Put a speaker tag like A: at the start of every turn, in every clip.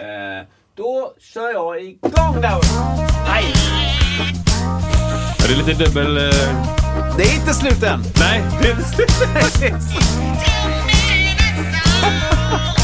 A: Eh, då kör jag igång där. Nej,
B: Ja, det är lite dubbel... eh,
A: det är inte slut än.
B: Nej, det är inte slut.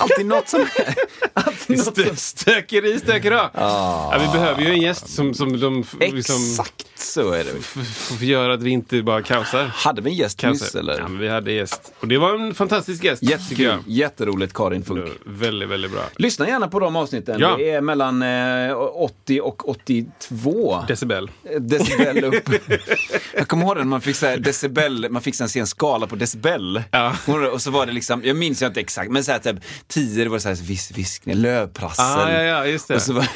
A: Alltid något som... Alltid något som...
B: Stö- Stökeri, stökeri. Ja, vi behöver ju en gäst som, som de liksom,
A: Exakt så är det.
B: f- f- gör att vi inte bara kaosar.
A: Hade vi en gäst nyss eller?
B: Ja, men vi hade gäst. Och det var en fantastisk gäst.
A: Jättekul.
B: jag.
A: Jätteroligt Karin Funk.
B: Väldigt, väldigt bra.
A: Lyssna gärna på de avsnitten.
B: Ja.
A: Det är mellan eh, 80 och 82
B: Decibel.
A: decibel upp. jag kommer ihåg det när man fick så här decibel, man fick så här se en skala på decibel.
B: Ja.
A: Och så var det liksom, jag minns inte exakt, men så här, typ 10 det var så här vis, viskning, lövprassel.
B: Ah, ja, ja, det.
A: Och så, var,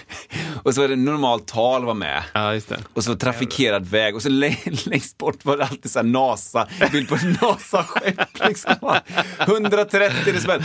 A: och så var det normalt tal var med.
B: Det.
A: Och så trafikerad väg och så lä- längst bort var det alltid så här NASA, bild på NASA-skepp. Liksom. 130 decibel.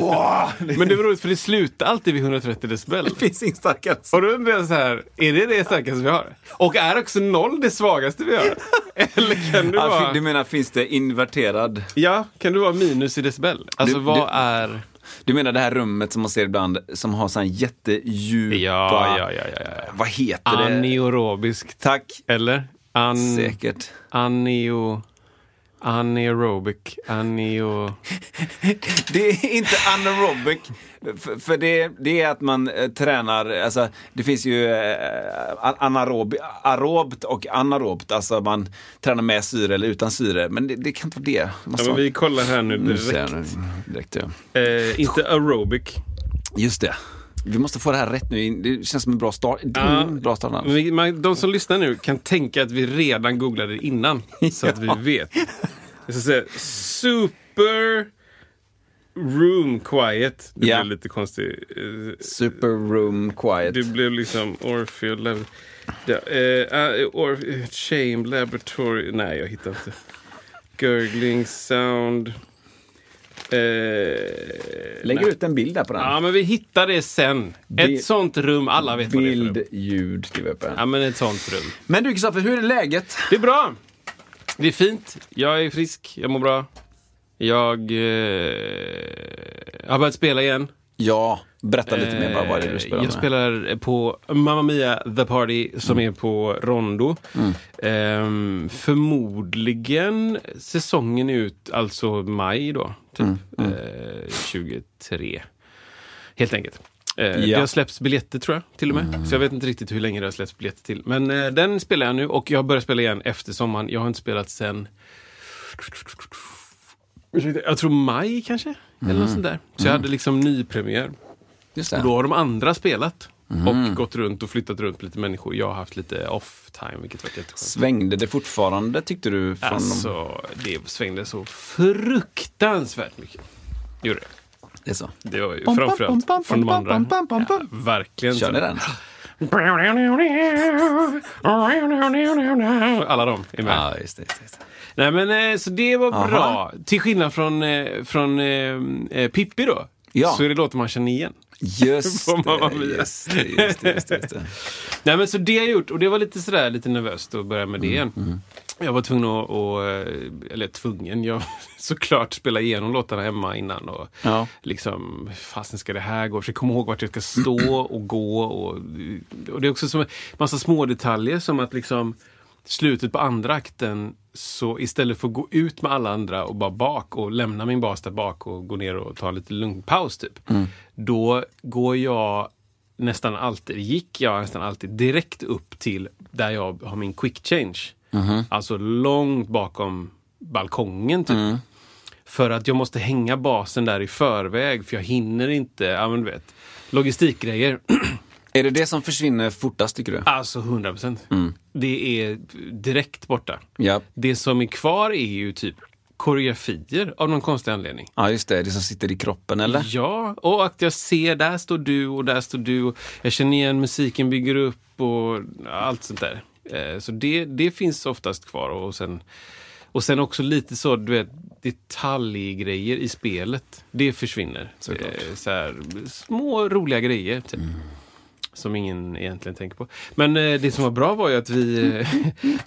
A: Wow!
B: Men det var roligt för det slutade alltid vid 130 decibel.
A: Det finns inget starkare.
B: Och då undrar jag så här, är det det starkaste vi har? Och är också noll det svagaste vi har? Eller kan du vara...
A: Du menar, finns det inverterad?
B: Ja, kan du vara minus i decibel? Alltså
A: Du-
B: vad
A: du-
B: är...
A: Du menar det här rummet som man ser ibland som har sån jättedjupa...
B: Ja, ja, ja, ja. ja.
A: Vad heter det?
B: Anaerobiskt.
A: Tack.
B: Eller? An...
A: Säkert.
B: Aneo... Anaerobic. Aneo...
A: Det är inte anaerobic. För, för det, det är att man eh, tränar, alltså det finns ju eh, anaerob, aerobt och anaerobt. Alltså man tränar med syre eller utan syre. Men det, det kan inte vara det.
B: Ja, men vi kollar här nu direkt.
A: nu. direkt ja.
B: Eh, inte aerobic.
A: Just det. Vi måste få det här rätt nu. Det känns som en bra start.
B: Ja.
A: Bra start.
B: Man- De som lyssnar nu kan tänka att vi redan googlade det innan. Så att vi vet. Jag ska säga super room quiet. Det
A: Ja.
B: blev lite konstigt. Eh,
A: Super room quiet.
B: Det blev liksom Orpheus Lab... Ja, eh, uh, or, shame Laboratory... Nej, jag hittar inte. Gurgling sound... Eh,
A: Lägger
B: nej.
A: ut en bild där på den.
B: Ja, men vi hittar det sen.
A: Bi-
B: Ett sånt rum, alla vet vad det är
A: Bild, ljud skriver jag upp här.
B: Ja, men ett sånt rum.
A: Men du Kristoffer, hur är läget?
B: Det är bra. Det är fint. Jag är frisk. Jag mår bra. Jag eh, har börjat spela igen.
A: Ja, berätta lite mer bara vad det är du
B: Eh,
A: spelar
B: Jag
A: med.
B: spelar på Mamma Mia The Party som är på Rondo.
A: Mm.
B: Ehm, förmodligen säsongen ut, alltså maj då, typ.
A: Mm,
B: Eh, 23. Helt enkelt. Eh,
A: Ja.
B: Det har släppts biljetter tror jag, till och med. Så jag vet inte riktigt hur länge det har släppts biljetter till. Men eh, den spelar jag nu och jag börjar spela igen efter sommaren. Jag har inte spelat sen jag tror maj kanske? Eller något sånt där. Så jag hade liksom nypremiär.
A: Just
B: Och
A: det.
B: då har de andra spelat. Och gått runt och flyttat runt lite människor. Jag har haft lite off-time, vilket varit jätteskönt.
A: Svängde det fortfarande tyckte du? Från.
B: Alltså, det svängde så fruktansvärt mycket. Gjorde det.
A: Det är så.
B: Det var ju framförallt från de andra. Ja, verkligen.
A: Kör ni den?
B: Alla de är med.
A: Ja, just det. Just det.
B: Nej men eh, så det var
A: Aha.
B: bra. Till skillnad från, eh, från eh, eh, Pippi då.
A: Ja.
B: Så är det låtar man känner igen.
A: Just det, just det, just det, just det, just det.
B: Nej men så det har jag gjort och det var lite sådär lite nervöst att börja med det igen. Jag var tvungen att, att, eh, eller tvungen, jag såklart spela igenom låtarna hemma innan och
A: Ja.
B: liksom, fasen ska det här gå? Försöka komma ihåg vart jag ska stå och gå och, och det är också som en massa små detaljer som att liksom slutet på andra akten så istället för att gå ut med alla andra och bara bak och lämna min bas där bak och gå ner och ta lite lugn paus typ. Då går jag nästan alltid, gick jag nästan alltid direkt upp till där jag har min quick change. Alltså långt bakom balkongen typ. För att jag måste hänga basen där i förväg för jag hinner inte, ja men du vet, logistikgrejer.
A: Är det det som försvinner fortast tycker du?
B: Alltså 100 procent. Det är direkt borta.
A: Ja.
B: Det som är kvar är ju typ koreografier av någon konstig anledning.
A: Ja, just det. Det som sitter i kroppen, eller?
B: Ja, och att jag ser där står du och där står du. Och jag känner igen musiken bygger upp och allt sånt där. Eh, Så det, det finns oftast kvar. Och sen, och sen också lite så, du vet, detaljgrejer i spelet. Det försvinner. Eh, Så här, små roliga grejer. Typ. Som ingen egentligen tänker på. Men eh, det som var bra var ju att vi, eh,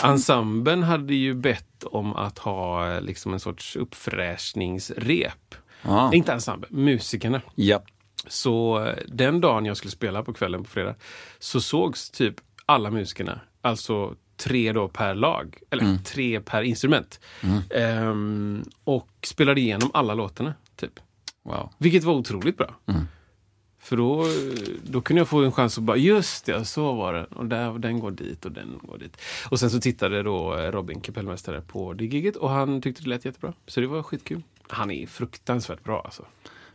B: ensemblen hade ju bett om att ha eh, liksom en sorts uppfräschningsrep.
A: Ja.
B: Inte ensemble, musikerna.
A: Ja.
B: Så eh, den dagen jag skulle spela på kvällen på fredag så sågs typ alla musikerna. Alltså tre då per lag, eller tre per instrument. Ehm, och spelade igenom alla låtarna. Typ.
A: Wow.
B: Vilket var otroligt bra. För då, då kunde jag få en chans att bara, just det, så var det. Och där, den går dit och den går dit. Och sen så tittade då eh, Robin, kapellmästare, på det giget och han tyckte det lät jättebra. Så det var skitkul. Han är fruktansvärt bra alltså.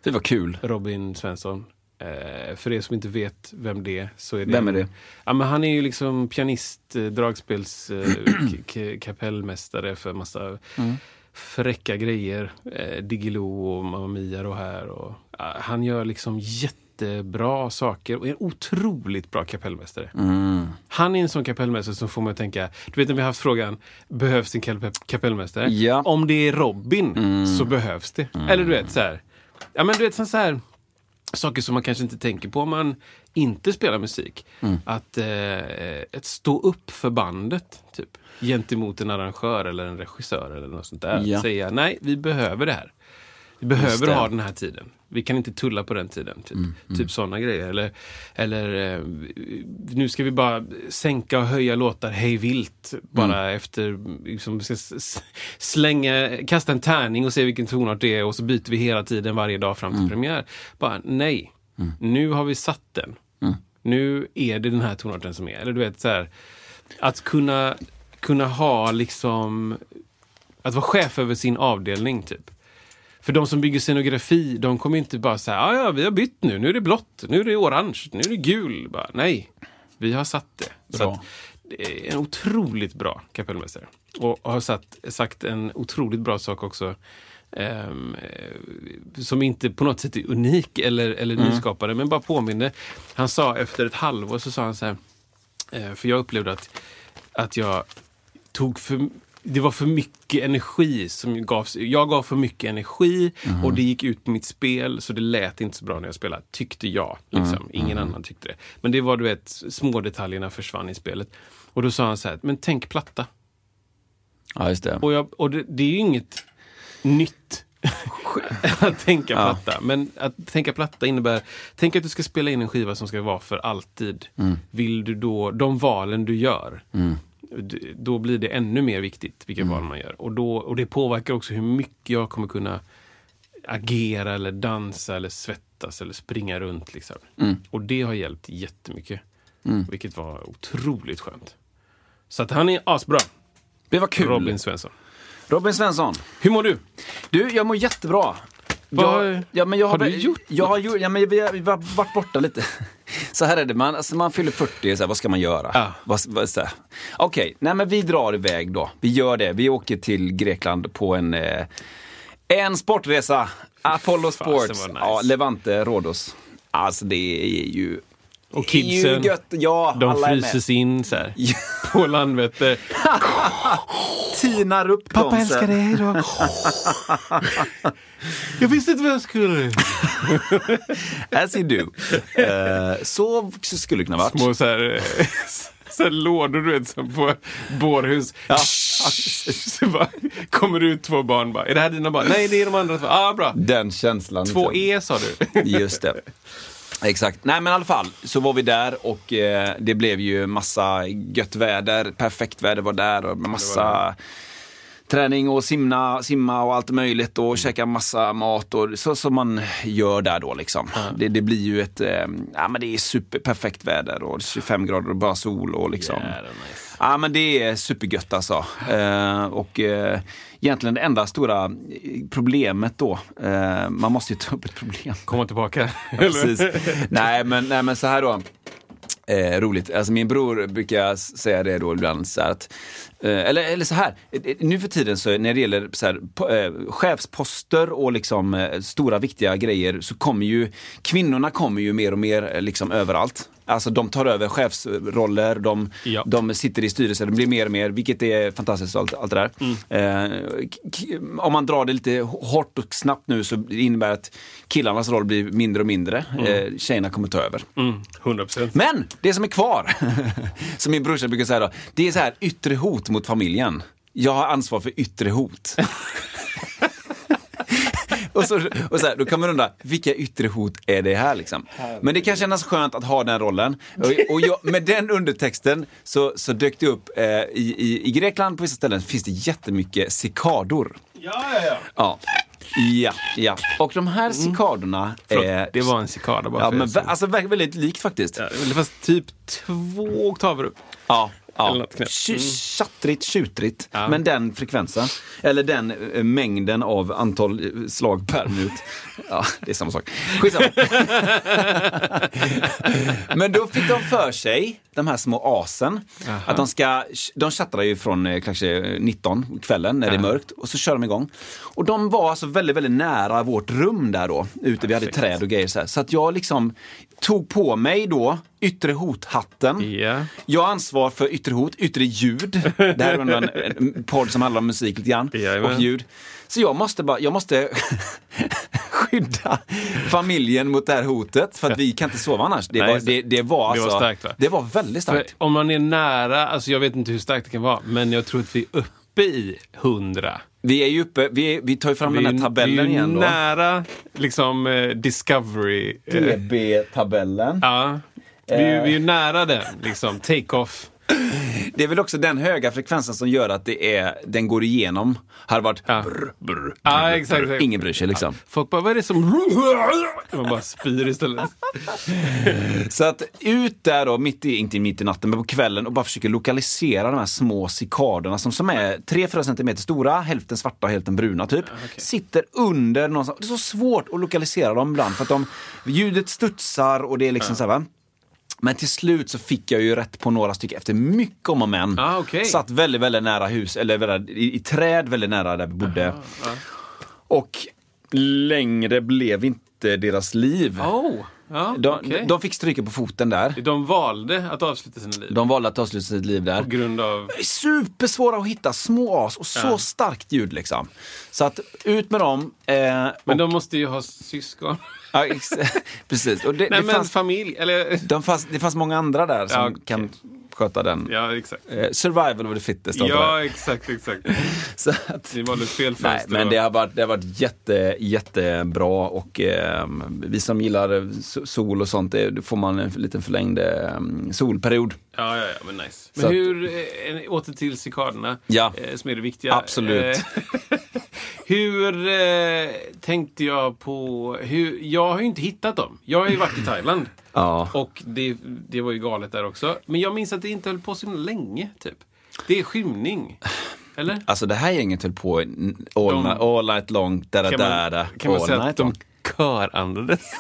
A: Det var kul.
B: Robin Svensson. Eh, för er som inte vet vem det är så är det...
A: Vem är det?
B: Ja, men han är ju liksom pianist, eh, dragspels, eh, kapellmästare för massa
A: Mm.
B: fräcka grejer. Eh, Diggiloo och Mamma Mia och här. Och, ja, han gör liksom jättebra saker och är en otroligt bra kapellmästare.
A: Mm.
B: Han är en sån kapellmästare som får mig att tänka, du vet när vi har haft frågan, behövs en kap- kapellmästare?
A: Ja. Mm.
B: Om det är Robin så behövs det. Eller du vet så här, ja men du vet så här, saker som man kanske inte tänker på om man inte spelar musik.
A: Mm.
B: Att eh, stå upp för bandet, typ. Gentemot en arrangör eller en regissör eller något sånt där.
A: Ja.
B: Säga, nej, vi behöver det här. Vi behöver ha den här tiden. Vi kan inte tulla på den tiden. Typ, typ sådana grejer. Eller, eller eh, nu ska vi bara sänka och höja låtar hej vilt. Bara efter, liksom, ska slänga, kasta en tärning och se vilken tonart det är och så byter vi hela tiden varje dag fram till premiär. Bara nej, nu har vi satt den. Nu är det den här tonarten som är. Eller du vet så här, att kunna, kunna ha liksom, att vara chef över sin avdelning typ. För de som bygger scenografi, de kommer inte bara säga ah, ja, vi har bytt nu, nu är det blått, nu är det orange, nu är det gul. Bara, nej, vi har satt det. Så
A: Bra.
B: att, det är en otroligt bra kapellmästare. Och har satt, sagt en otroligt bra sak också. eh, som inte på något sätt är unik eller, eller nyskapande, men bara påminner. Han sa efter ett halvår så sa han så här, eh, för jag upplevde att, att jag tog för det var för mycket energi som gavs. Jag gav för mycket energi och det gick ut på mitt spel så det lät inte så bra när jag spelade, tyckte jag. Liksom. Ingen annan tyckte det. Men det var du vet, små detaljerna försvann i spelet. Och då sa han så här, men tänk platta.
A: Ja, just det.
B: Och, jag, och det, det är ju inget nytt att tänka platta. Men att tänka platta innebär, tänk att du ska spela in en skiva som ska vara för alltid. Vill du då, de valen du gör, d- då blir det ännu mer viktigt vilka val man gör. Och, då, och det påverkar också hur mycket jag kommer kunna agera eller dansa eller svettas eller springa runt. Liksom. Och det har hjälpt jättemycket. Vilket var otroligt skönt. Så att han är asbra,
A: Det var kul.
B: Robin Svensson.
A: Robin Svensson.
B: Hur mår du?
A: Du, jag mår jättebra.
B: Vad
A: Jag, ja, men jag
B: har
A: har,
B: du gjort
A: Jag har ja, men vi har varit borta lite. Så här är det, man, alltså man fyller 40, så här, vad ska man göra?
B: Ja.
A: Vad, vad, så här. Okej, nej men vi drar iväg då. Vi gör det. Vi åker till Grekland på en, eh, en sportresa. Apollo Sports.
B: nice.
A: Ja, Levante Rhodos. Alltså det är ju...
B: Och kidsen.
A: Ja,
B: de fryses in så här, på Landvetter.
A: Tinar upp
B: Pappa
A: dem.
B: älskar dig, hejdå. jag visste inte vad jag skulle.
A: As you do. Eh, så skulle det kunna vara.
B: Små så här, så här lådor du vet, som på bårhus.
A: Ja.
B: Så bara, kommer ut två barn bara, är det här dina barn? Nej, det är de andra två. Ah, bra.
A: Den känslan.
B: Två
A: liksom.
B: E sa du.
A: Just det. Exakt. Nej men i alla fall så var vi där och eh, det blev ju massa gött väder. Perfekt väder var där och massa träning och simna, simma och allt möjligt och käka massa mat och så som man gör där då liksom. Det, det blir ju ett, eh, ja men det är superperfekt väder och 25 grader och bara sol och liksom.
B: Jävla nice.
A: Ja men det är supergött alltså. Eh, och eh, egentligen det enda stora problemet då, eh, man måste ju ta upp ett problem.
B: Komma tillbaka.
A: Precis. nej, men, nej men så här då. Eh, roligt. Alltså min bror brukar säga det då ibland så att, Eh, eller, eller så här, eh, eh, nu för tiden så när det gäller så här, eh, chefsposter och liksom eh, stora viktiga grejer så kommer ju kvinnorna kommer ju mer och mer liksom överallt. Alltså de tar över chefsroller, de,
B: Ja.
A: de sitter i styrelser, de blir mer och mer, vilket är fantastiskt allt, allt det där. Eh, k- k- om man drar det lite hårt och snabbt nu så innebär det att killarnas roll blir mindre och mindre. Eh, tjejerna kommer ta över.
B: Mm, 100 procent.
A: Men det som är kvar, som min brorsa brukar säga då, det är så här yttre hot mot familjen. Jag har ansvar för yttre hot. och så, och så här, då kan man undra, vilka yttre hot är det här liksom? Men det kan kännas skönt att ha den rollen. Och, och jag, med den undertexten så, så dök det upp, eh, i, i, i Grekland på vissa ställen finns det jättemycket cikador.
B: Ja, ja, ja.
A: Ja. Ja, ja. Och de här cikadorna
B: Förlåt,
A: är...
B: det var en cikada bara
A: Ja, men alltså vä- väldigt likt faktiskt.
B: Ja, fast typ två oktaver upp.
A: Ja, ja. Tj- Tjattrigt, tjutrigt.
B: Ja.
A: Men den frekvensen, eller den eh, mängden av antal eh, slag per minut. Ja, det är samma sak. Skitsamma. Men då fick de för sig, de här små asen, att de ska, de chattar ju från eh, kanske 19 på kvällen när det är mörkt och så kör de igång. Och de var alltså väldigt, väldigt nära vårt rum där då, ute. Vi hade
B: Perfekt.
A: träd och grejer så här. Så att jag liksom tog på mig då yttre hothatten.
B: Ja.
A: Jag har ansvar för yttre hot, yttre ljud. Det här är en, podd som handlar om musik lite grann.
B: Jajamän.
A: Och ljud. Så jag måste bara, jag måste skydda familjen mot det här hotet. För att vi kan inte sova annars. Det,
B: Nej,
A: var,
B: det.
A: det, det var
B: Det
A: alltså,
B: var starkt, va?
A: Det var väldigt
B: För
A: starkt.
B: om man är nära, alltså jag vet inte hur starkt det kan vara, men jag tror att vi är uppe i 100.
A: Vi är ju uppe, vi, vi tar ju fram den
B: vi
A: här
B: är-
A: tabellen
B: vi är
A: igen då.
B: nära liksom eh, Discovery. eh,
A: DB-tabellen.
B: Ja. Vi, är-
A: Eh.
B: vi är nära den, liksom. Take-off.
A: Det är väl också den höga frekvensen som gör att det är, den går igenom. Har varit
B: Ja.
A: brr, brr,
B: Ja,
A: brr,
B: exakt,
A: brr.
B: exakt.
A: Ingen bryr sig liksom.
B: Folk bara, vad är det som... Man bara spyr istället.
A: Så att ut där då, mitt i, inte mitt i natten, men på kvällen och bara försöker lokalisera de här små cikaderna som, som är 3-4 centimeter stora, hälften svarta och hälften bruna typ. Sitter under någonstans. Det är så svårt att lokalisera dem ibland för att de, ljudet studsar och det är liksom så här, va? Men till slut så fick jag ju rätt på några stycken efter mycket om och men.
B: Ah, okej.
A: Satt väldigt, väldigt nära hus, eller väldigt, i, i träd väldigt nära där vi bodde. Och längre blev inte deras liv.
B: Oh, ja,
A: De,
B: okej.
A: de fick stryka på foten där.
B: De valde att avsluta sina liv.
A: De valde att avsluta sitt liv där.
B: På grund av...
A: Supersvåra att hitta, små as och så starkt ljud liksom. Så att ut med dem. Eh,
B: Men de måste ju ha syskon.
A: Ja, precis. Och det,
B: Nej,
A: det,
B: men
A: fanns,
B: familj, eller...
A: de fanns, det fanns många andra där som
B: Ja, okej.
A: kan sköta den.
B: Ja, exakt.
A: Eh, survival of the fittest.
B: Ja, exakt, exakt.
A: Så att,
B: Ni valde fel
A: Nej, men det har varit, det har varit jätte, jättebra och eh, vi som gillar so- sol och sånt, det, då får man en liten förlängd eh, solperiod.
B: Ja, ja, ja, men nice. Men
A: Så att-
B: hur, eh, åter till cikaderna,
A: Ja.
B: eh, som är det viktiga.
A: Absolut.
B: Eh, hur eh, tänkte jag på, hur, jag har ju inte hittat dem. Jag har ju varit i Thailand.
A: Ja.
B: Och det, det var ju galet där också. Men jag minns att det inte höll på så länge, typ. Det är skymning. Eller?
A: Alltså det här gänget höll på all,
B: De-
A: night, all night long, da da
B: Kan
A: da
B: man,
A: da,
B: kan man säga att de körandades?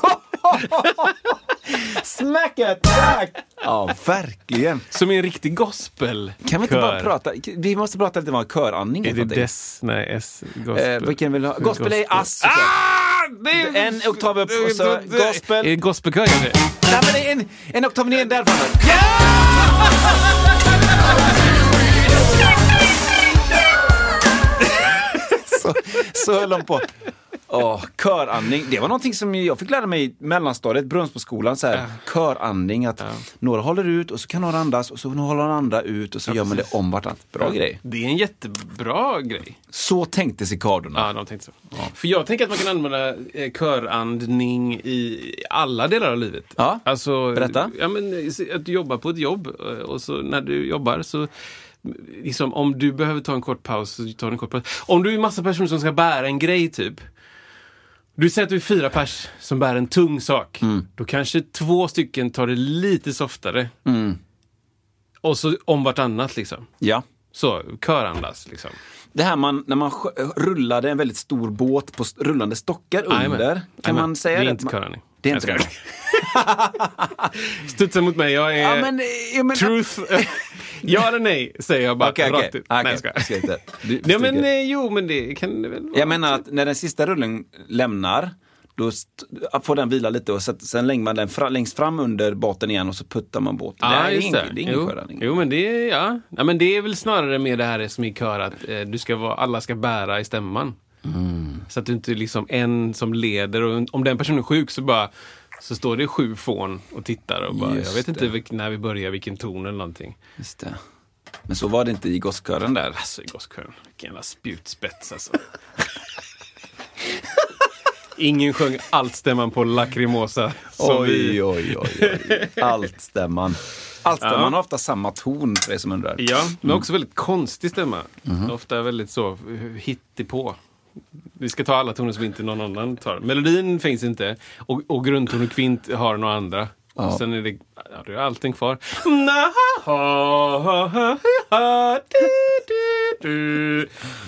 A: Smack attack! Ja, verkligen.
B: Som en riktig gospel
A: Kan vi inte bara prata, vi måste prata lite om vad köranning är
B: det dess? Nej, S. Gospel.
A: Eh, vilken vill ha? Gospel är ass.
B: Ah! Det är...
A: En oktav upp och så gospel.
B: Är det gospelkör kanske?
A: Nej men det är en, en oktav ner där framme. så, så höll de på. Åh, körandning. Det var någonting som jag fick lära mig i mellanstadiet, Brunnsboskolan. Så här, Körandning, att några håller ut och så kan några andas och så håller några andra ut och så gör man det
B: precis.
A: om vartannat. Bra grej.
B: Det är en jättebra grej.
A: Så tänkte cikadorna.
B: Ja, de tänkte så. För jag tänker att man kan använda eh, körandning i alla delar av livet.
A: Ja,
B: alltså,
A: berätta.
B: Ja, men, att du jobbar på ett jobb eh, och så när du jobbar så Liksom, om du behöver ta en kort paus, så tar du en kort paus. Om du är massa personer som ska bära en grej, typ. Du säger att du är fyra pers som bär en tung sak.
A: Mm.
B: Då kanske två stycken tar det lite softare.
A: Mm.
B: Och så om vartannat, liksom.
A: Ja.
B: Så, körandas, liksom.
A: Det här man, när man rullade en väldigt stor båt på rullande stockar under. Kan
B: Jajamän.
A: man säga
B: Det är
A: att
B: inte körandning.
A: Det är
B: Jag
A: inte det.
B: Studsa mot mig. Jag är
A: Ja, men, ja, men,
B: truth. ja eller nej, säger jag bara
A: Okej,
B: rakt
A: okej.
B: ut.
A: Okej,
B: Nej, jag
A: jag ska inte. Du-
B: Nej, men
A: stryker.
B: eh, jo, men det kan det väl vara.
A: Jag menar att när den sista rullen lämnar, då får den vila lite och sen, sen lägger man den fra, längst fram under båten igen och så puttar man båten. det,
B: Ja,
A: här är ingen, det är ingen
B: jo,
A: sjöräddning.
B: jo, men det är, ja. ja. men det är väl snarare med det här som i kör att eh, du ska vara, alla ska bära i stämman.
A: Mm.
B: Så att du inte liksom en som leder och om den personen är sjuk så bara så står det sju fån och tittar och bara,
A: Just
B: jag vet inte vilk, när vi börjar, vilken ton eller någonting.
A: Just det. Men så var det inte i gosskören där.
B: Alltså i gosskören, vilken jävla spjutspets alltså. Ingen sjöng allt stämman på Lacrimosa vi.
A: oj, oj, oj. Altstämman. Altstämman
B: Ja.
A: har ofta samma ton för er som undrar.
B: Ja, men också väldigt konstig stämma.
A: Mhm.
B: Ofta väldigt så hittepå. Vi ska ta alla toner som inte någon annan tar. Melodin finns inte och, och grundton och kvint har några andra. Och sen är det, ja, det är allting kvar.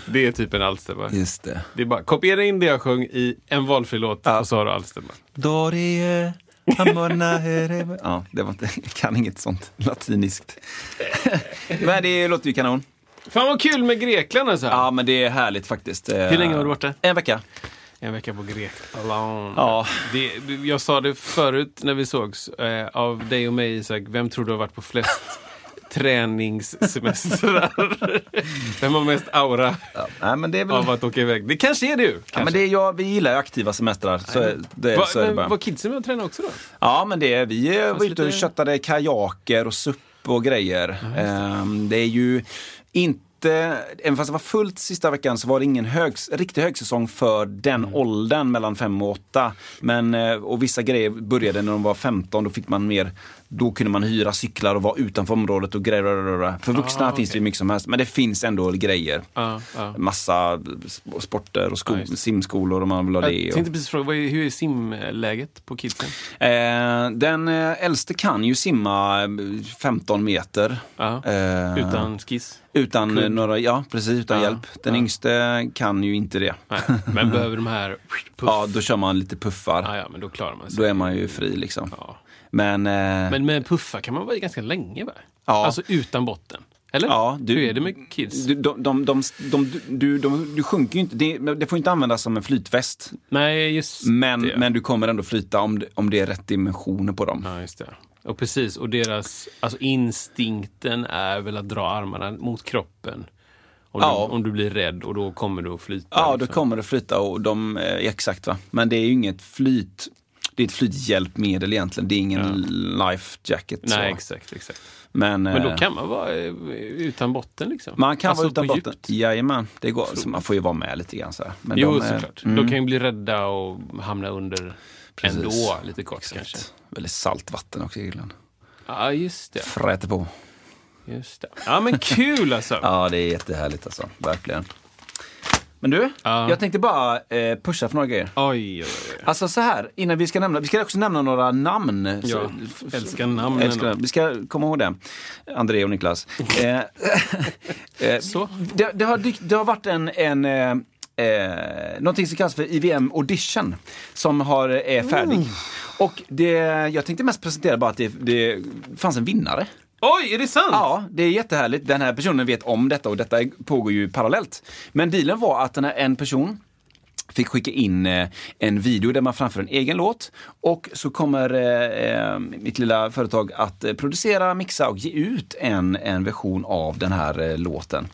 B: Det är typ en altstämma.
A: Just det.
B: Det är bara kopiera in det jag sjöng i en valfri låt och så har du altstämma.
A: Dorie, amorna, here- Ja, det var inte, jag kan inget sånt latiniskt. Men det låter ju kanon.
B: Fan vad kul med Grekland alltså.
A: Ja, men det är härligt faktiskt.
B: Hur länge var du borta?
A: En vecka.
B: En vecka på Grekland.
A: Ja.
B: Det, jag sa det förut när vi sågs. Eh, av dig och mig Isak, vem tror du har varit på flest träningssemestrar? vem har mest aura
A: Ja, nej, men det är väl...
B: av att åka iväg? Det kanske är du.
A: Ja,
B: Kanske.
A: men det är, ja, vi gillar ju aktiva semestrar. Så, det,
B: Va,
A: så det
B: men, var kidsen med och träna också då?
A: Ja, men det är, vi eh, var ute och
B: lite-
A: köttade kajaker och SUP och grejer. Ehm, det är ju inte, även fast det var fullt sista veckan så var det ingen hög, riktig högsäsong för den
B: Mm.
A: åldern mellan 5 och 8. Men, eh, och vissa grejer började när de var 15, då fick man mer, då kunde man hyra cyklar och vara utanför området och grejer. För vuxna
B: Ah,
A: finns det mycket som helst, men det finns ändå grejer.
B: Ja, ja.
A: Massa sp- sporter och sko-
B: det.
A: simskolor om man vill ha det.
B: Jag
A: och-
B: tänkte precis fråga, är, hur är simläget på kidsen?
A: Eh, den eh, äldste kan ju simma eh, 15 meter.
B: Ja.
A: Eh,
B: Utan skiss?
A: utan
B: kudd.
A: några, ja precis, utan
B: Ja,
A: hjälp. Den yngste kan ju inte det.
B: Nej. Men behöver de här puff?
A: Ja, då kör man lite puffar.
B: Ja, men då klarar man sig.
A: Då är man ju fri liksom.
B: Ja.
A: Men, eh,
B: Men med puffar kan man vara i ganska länge va?
A: Ja.
B: Alltså utan botten. Eller?
A: ja,
B: Hur är det med kids?
A: Du, de, de, de, du, du sjunker ju inte, det, det får inte användas som en flytväst.
B: Nej, just
A: Men,
B: det.
A: men du kommer ändå flyta om det, om det är rätt dimensioner på dem.
B: Ja, just det. Och precis, och deras, alltså instinkten är väl att dra armarna mot kroppen. Om,
A: Ja.
B: du, om du blir rädd och då kommer du att flyta.
A: Ja, då
B: liksom.
A: kommer det flyta och de, eh, exakt va. Men det är ju inget flyt, det är ett flythjälpmedel egentligen. Det är ingen life jacket. så.
B: Nej, exakt, exakt.
A: Men,
B: Men då
A: eh,
B: kan man vara eh, utan botten liksom?
A: man kan
B: alltså
A: vara utan botten.
B: djupt.
A: Jajamän, det går. Så man får ju vara med lite grann så här. Men
B: Jo,
A: de är-
B: såklart.
A: mm,
B: De kan ju bli rädda och hamna under
A: Precis.
B: ändå, lite kort
A: exakt.
B: kanske.
A: Väldigt salt vatten också i Irland.
B: Ja, just det.
A: Fräter på.
B: Just det. Ja, men kul alltså!
A: Ja, det är jättehärligt alltså. Verkligen. Men du,
B: Ja.
A: jag tänkte bara eh, pusha för några grejer.
B: Oj, oj, oj.
A: Alltså så här, innan vi ska nämna, vi ska också nämna några namn.
B: Ja,
A: Så- f-
B: älskar namnen.
A: Älskar, vi ska komma ihåg det. André och Niklas. eh, eh,
B: Så.
A: det, det, har det har varit en, en eh, Eh, någonting som kallas för IVM Audition som har, är färdig.
B: Mm.
A: Och det, jag tänkte mest presentera bara att det, det fanns en vinnare.
B: Oj, är det sant?
A: Ja, det är jättehärligt. Den här personen vet om detta och detta pågår ju parallellt. Men dealen var att den här, en person fick skicka in eh, en video där man framför en egen låt och så kommer eh, eh, mitt lilla företag att producera, mixa och ge ut en, en version av den här låten.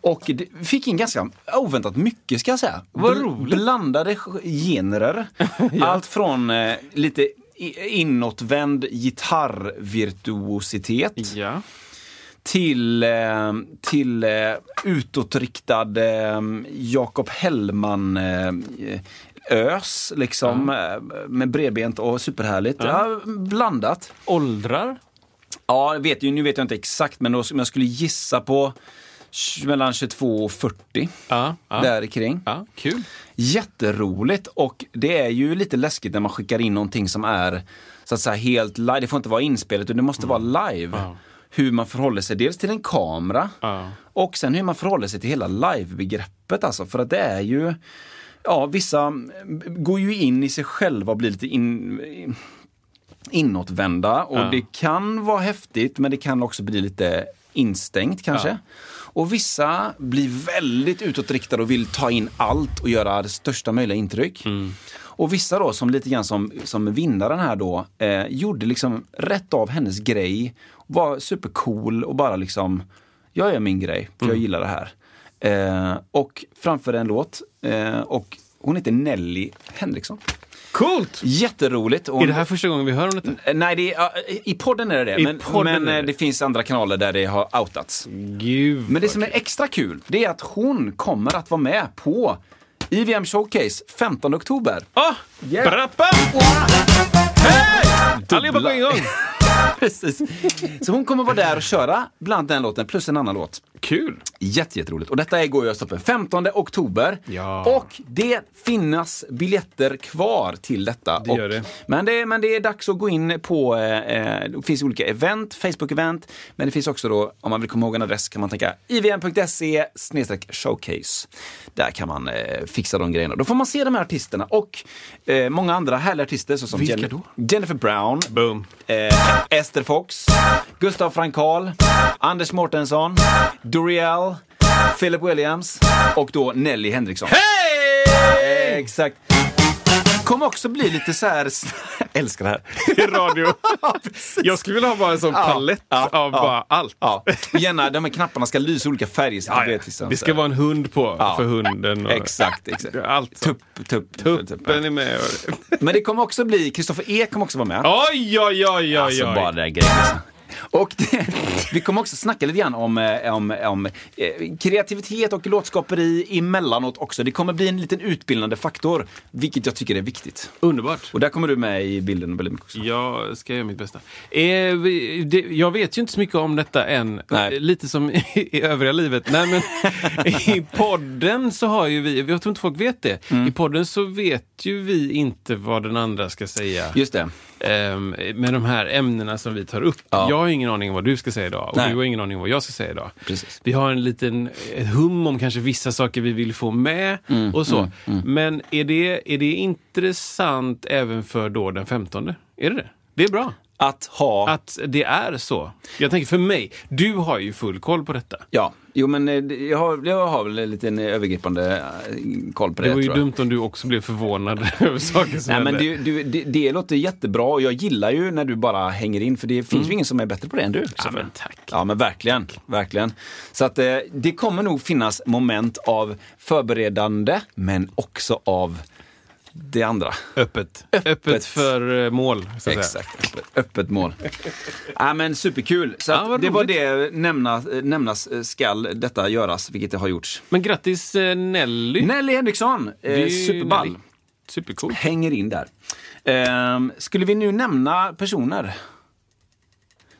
A: Och fick in ganska oväntat mycket ska jag säga.
B: Vad roligt.
A: Blandade genrer. Allt från eh, lite inåtvänd gitarrvirtuositet
B: Ja.
A: till, eh, till eh, utåtriktad eh, Jakob Hellman ös liksom eh, med bredbent och superhärligt. Ja. blandat.
B: Åldrar?
A: Ja, vet nu vet jag inte exakt men jag skulle gissa på mellan 22 och 40
B: Ja. ja.
A: där kring.
B: Ja, kul.
A: Jätteroligt och det är ju lite läskigt när man skickar in någonting som är så att säga helt live. Det får inte vara inspelat utan det måste vara live.
B: Ja.
A: Hur man förhåller sig dels till en kamera
B: Ja.
A: och sen hur man förhåller sig till hela live-begreppet alltså. För att det är ju, ja vissa går ju in i sig själva och blir lite in, inåtvända och
B: Ja.
A: det kan vara häftigt men det kan också bli lite instängt kanske. Och vissa blir väldigt utåtriktade och vill ta in allt och göra det största möjliga intryck.
B: Mm.
A: Och vissa då, som lite grann som, som vinnaren här då, eh, gjorde liksom rätt av hennes grej. Var supercool och bara liksom, jag gör min grej, för
B: Mm.
A: jag gillar det här. Eh, och framförde en låt. Eh, och hon heter Nelly Henriksson.
B: Coolt!
A: Jätteroligt. Och
B: Är det här första gången vi hör om detta?
A: Eh, Nej, det är, i podden är det det.
B: I
A: Men, men
B: är det.
A: eh, det finns andra kanaler där det har outats.
B: Gud
A: Men det som är extra kul, det är att hon kommer att vara med på IVM Showcase 15 oktober.
B: Ah!
A: Yeah.
B: Brappa! Hej! Allihopa på en gång!
A: Precis. Så hon kommer vara där och köra bland den låten plus en annan låt.
B: Kul!
A: Jätte, jätteroligt. Och detta är går ju stoppen 15 oktober.
B: Ja.
A: Och det finns biljetter kvar till detta.
B: Det
A: och,
B: gör det.
A: Men, det, men det är dags att gå in på, eh, eh, det finns olika event, Facebook-event, men det finns också då, om man vill komma ihåg en adress kan man tänka ivm.se showcase. Där kan man eh, fixa de grejerna. Då får man se de här artisterna och eh, många andra härliga artister såsom
B: då?
A: Jennifer Brown,
B: Boom.
A: eh, Ester Fox, Gustav Frankal, Anders Mårtensson, Doriel, Philip Williams och då Nelly Henriksson.
B: Hej!
A: Exakt. Kommer också bli lite så här... Älskar det här.
B: I radio. Jag skulle vilja ha bara en sån
A: Ja,
B: palett
A: ja,
B: av
A: ja.
B: bara allt.
A: Ja, gärna de här knapparna ska lysa olika färger. Så
B: Ja,
A: vet liksom,
B: Det ska vara en hund på för hunden. Och
A: Exakt, exakt.
B: Allt.
A: Tupp, tupp, tupp.
B: Tuppen är med.
A: Men det kommer också bli, Kristoffer E kommer också vara med.
B: Oj, oj, oj, oj,
A: Alltså
B: oj.
A: bara det där grejen. Och det, vi kommer också snacka lite grann om, eh, om, om eh, kreativitet och låtskaperi emellanåt också. Det kommer bli en liten utbildande faktor, vilket jag tycker är viktigt.
B: Underbart.
A: Och där kommer du med i bilden väldigt mycket också.
B: Jag ska göra mitt bästa. Eh, vi- det, jag vet ju inte så mycket om detta än.
A: Nej.
B: Eh, Lite som i, i övriga livet. Nej, men I podden så har ju vi, jag tror inte folk vet det,
A: Mm.
B: i podden så vet ju vi inte vad den andra ska säga.
A: Just det.
B: Ehm, med de här ämnena som vi tar upp.
A: Ja.
B: Jag har ingen aning om vad du ska säga idag och
A: Nej.
B: du har ingen aning om vad jag ska säga idag.
A: Precis.
B: Vi har en liten ett hum om kanske vissa saker vi vill få med
A: Mm,
B: och så. Men är det, är det intressant även för då den 15? Är det det? Det är bra.
A: Att ha...
B: Att det är så. Jag tänker för mig, du har ju full koll på detta.
A: Ja, jo men eh, jag har, jag har väl en liten övergripande eh, koll på det.
B: Det var ju dumt om du också blev förvånad över saker som
A: Nej, men du, du, det, det låter jättebra och jag gillar ju när du bara hänger in för det finns ju ingen som är bättre på det än du.
B: Mm. Ja, men tack.
A: Ja men verkligen, verkligen. Så att eh, det kommer nog finnas moment av förberedande men också av det andra.
B: Öppet. Öppet. för eh, mål, så att säga.
A: Exakt, öppet, öppet mål. ja men superkul. Så
B: Ja,
A: det var det nämnas, eh, nämnas eh, skall detta göras, vilket det har gjorts.
B: Men grattis eh, Nelly.
A: Nelly Henriksson,
B: Det är
A: eh,
B: ju
A: superball.
B: Nelly. Supercoolt.
A: hänger in där. Ehm, skulle vi nu nämna personer?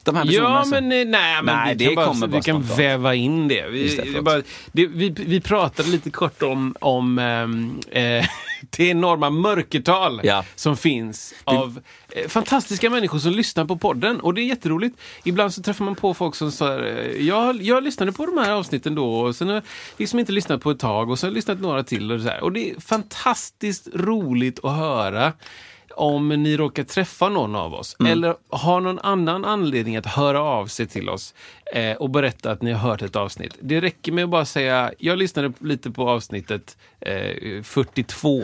A: De här personerna
B: Ja, men eh, nej, men
A: Nej,
B: vi
A: det
B: kan, bara,
A: kommer
B: vi kan väva in det. Vi,
A: det,
B: bara, det vi, vi pratade lite kort om, om ehm, eh, det enorma mörkertal
A: Ja.
B: som finns av eh, fantastiska människor som lyssnar på podden. Och det är jätteroligt. Ibland så träffar man på folk som säger jag, jag lyssnade på de här avsnitten då och sen har jag liksom inte lyssnat på ett tag och så har jag lyssnat några till. Och, så här. och det är fantastiskt roligt att höra om ni råkar träffa någon av oss eller har någon annan anledning att höra av sig till oss eh, och berätta att ni har hört ett avsnitt. Det räcker med att bara säga, jag lyssnade lite på avsnittet eh, 42.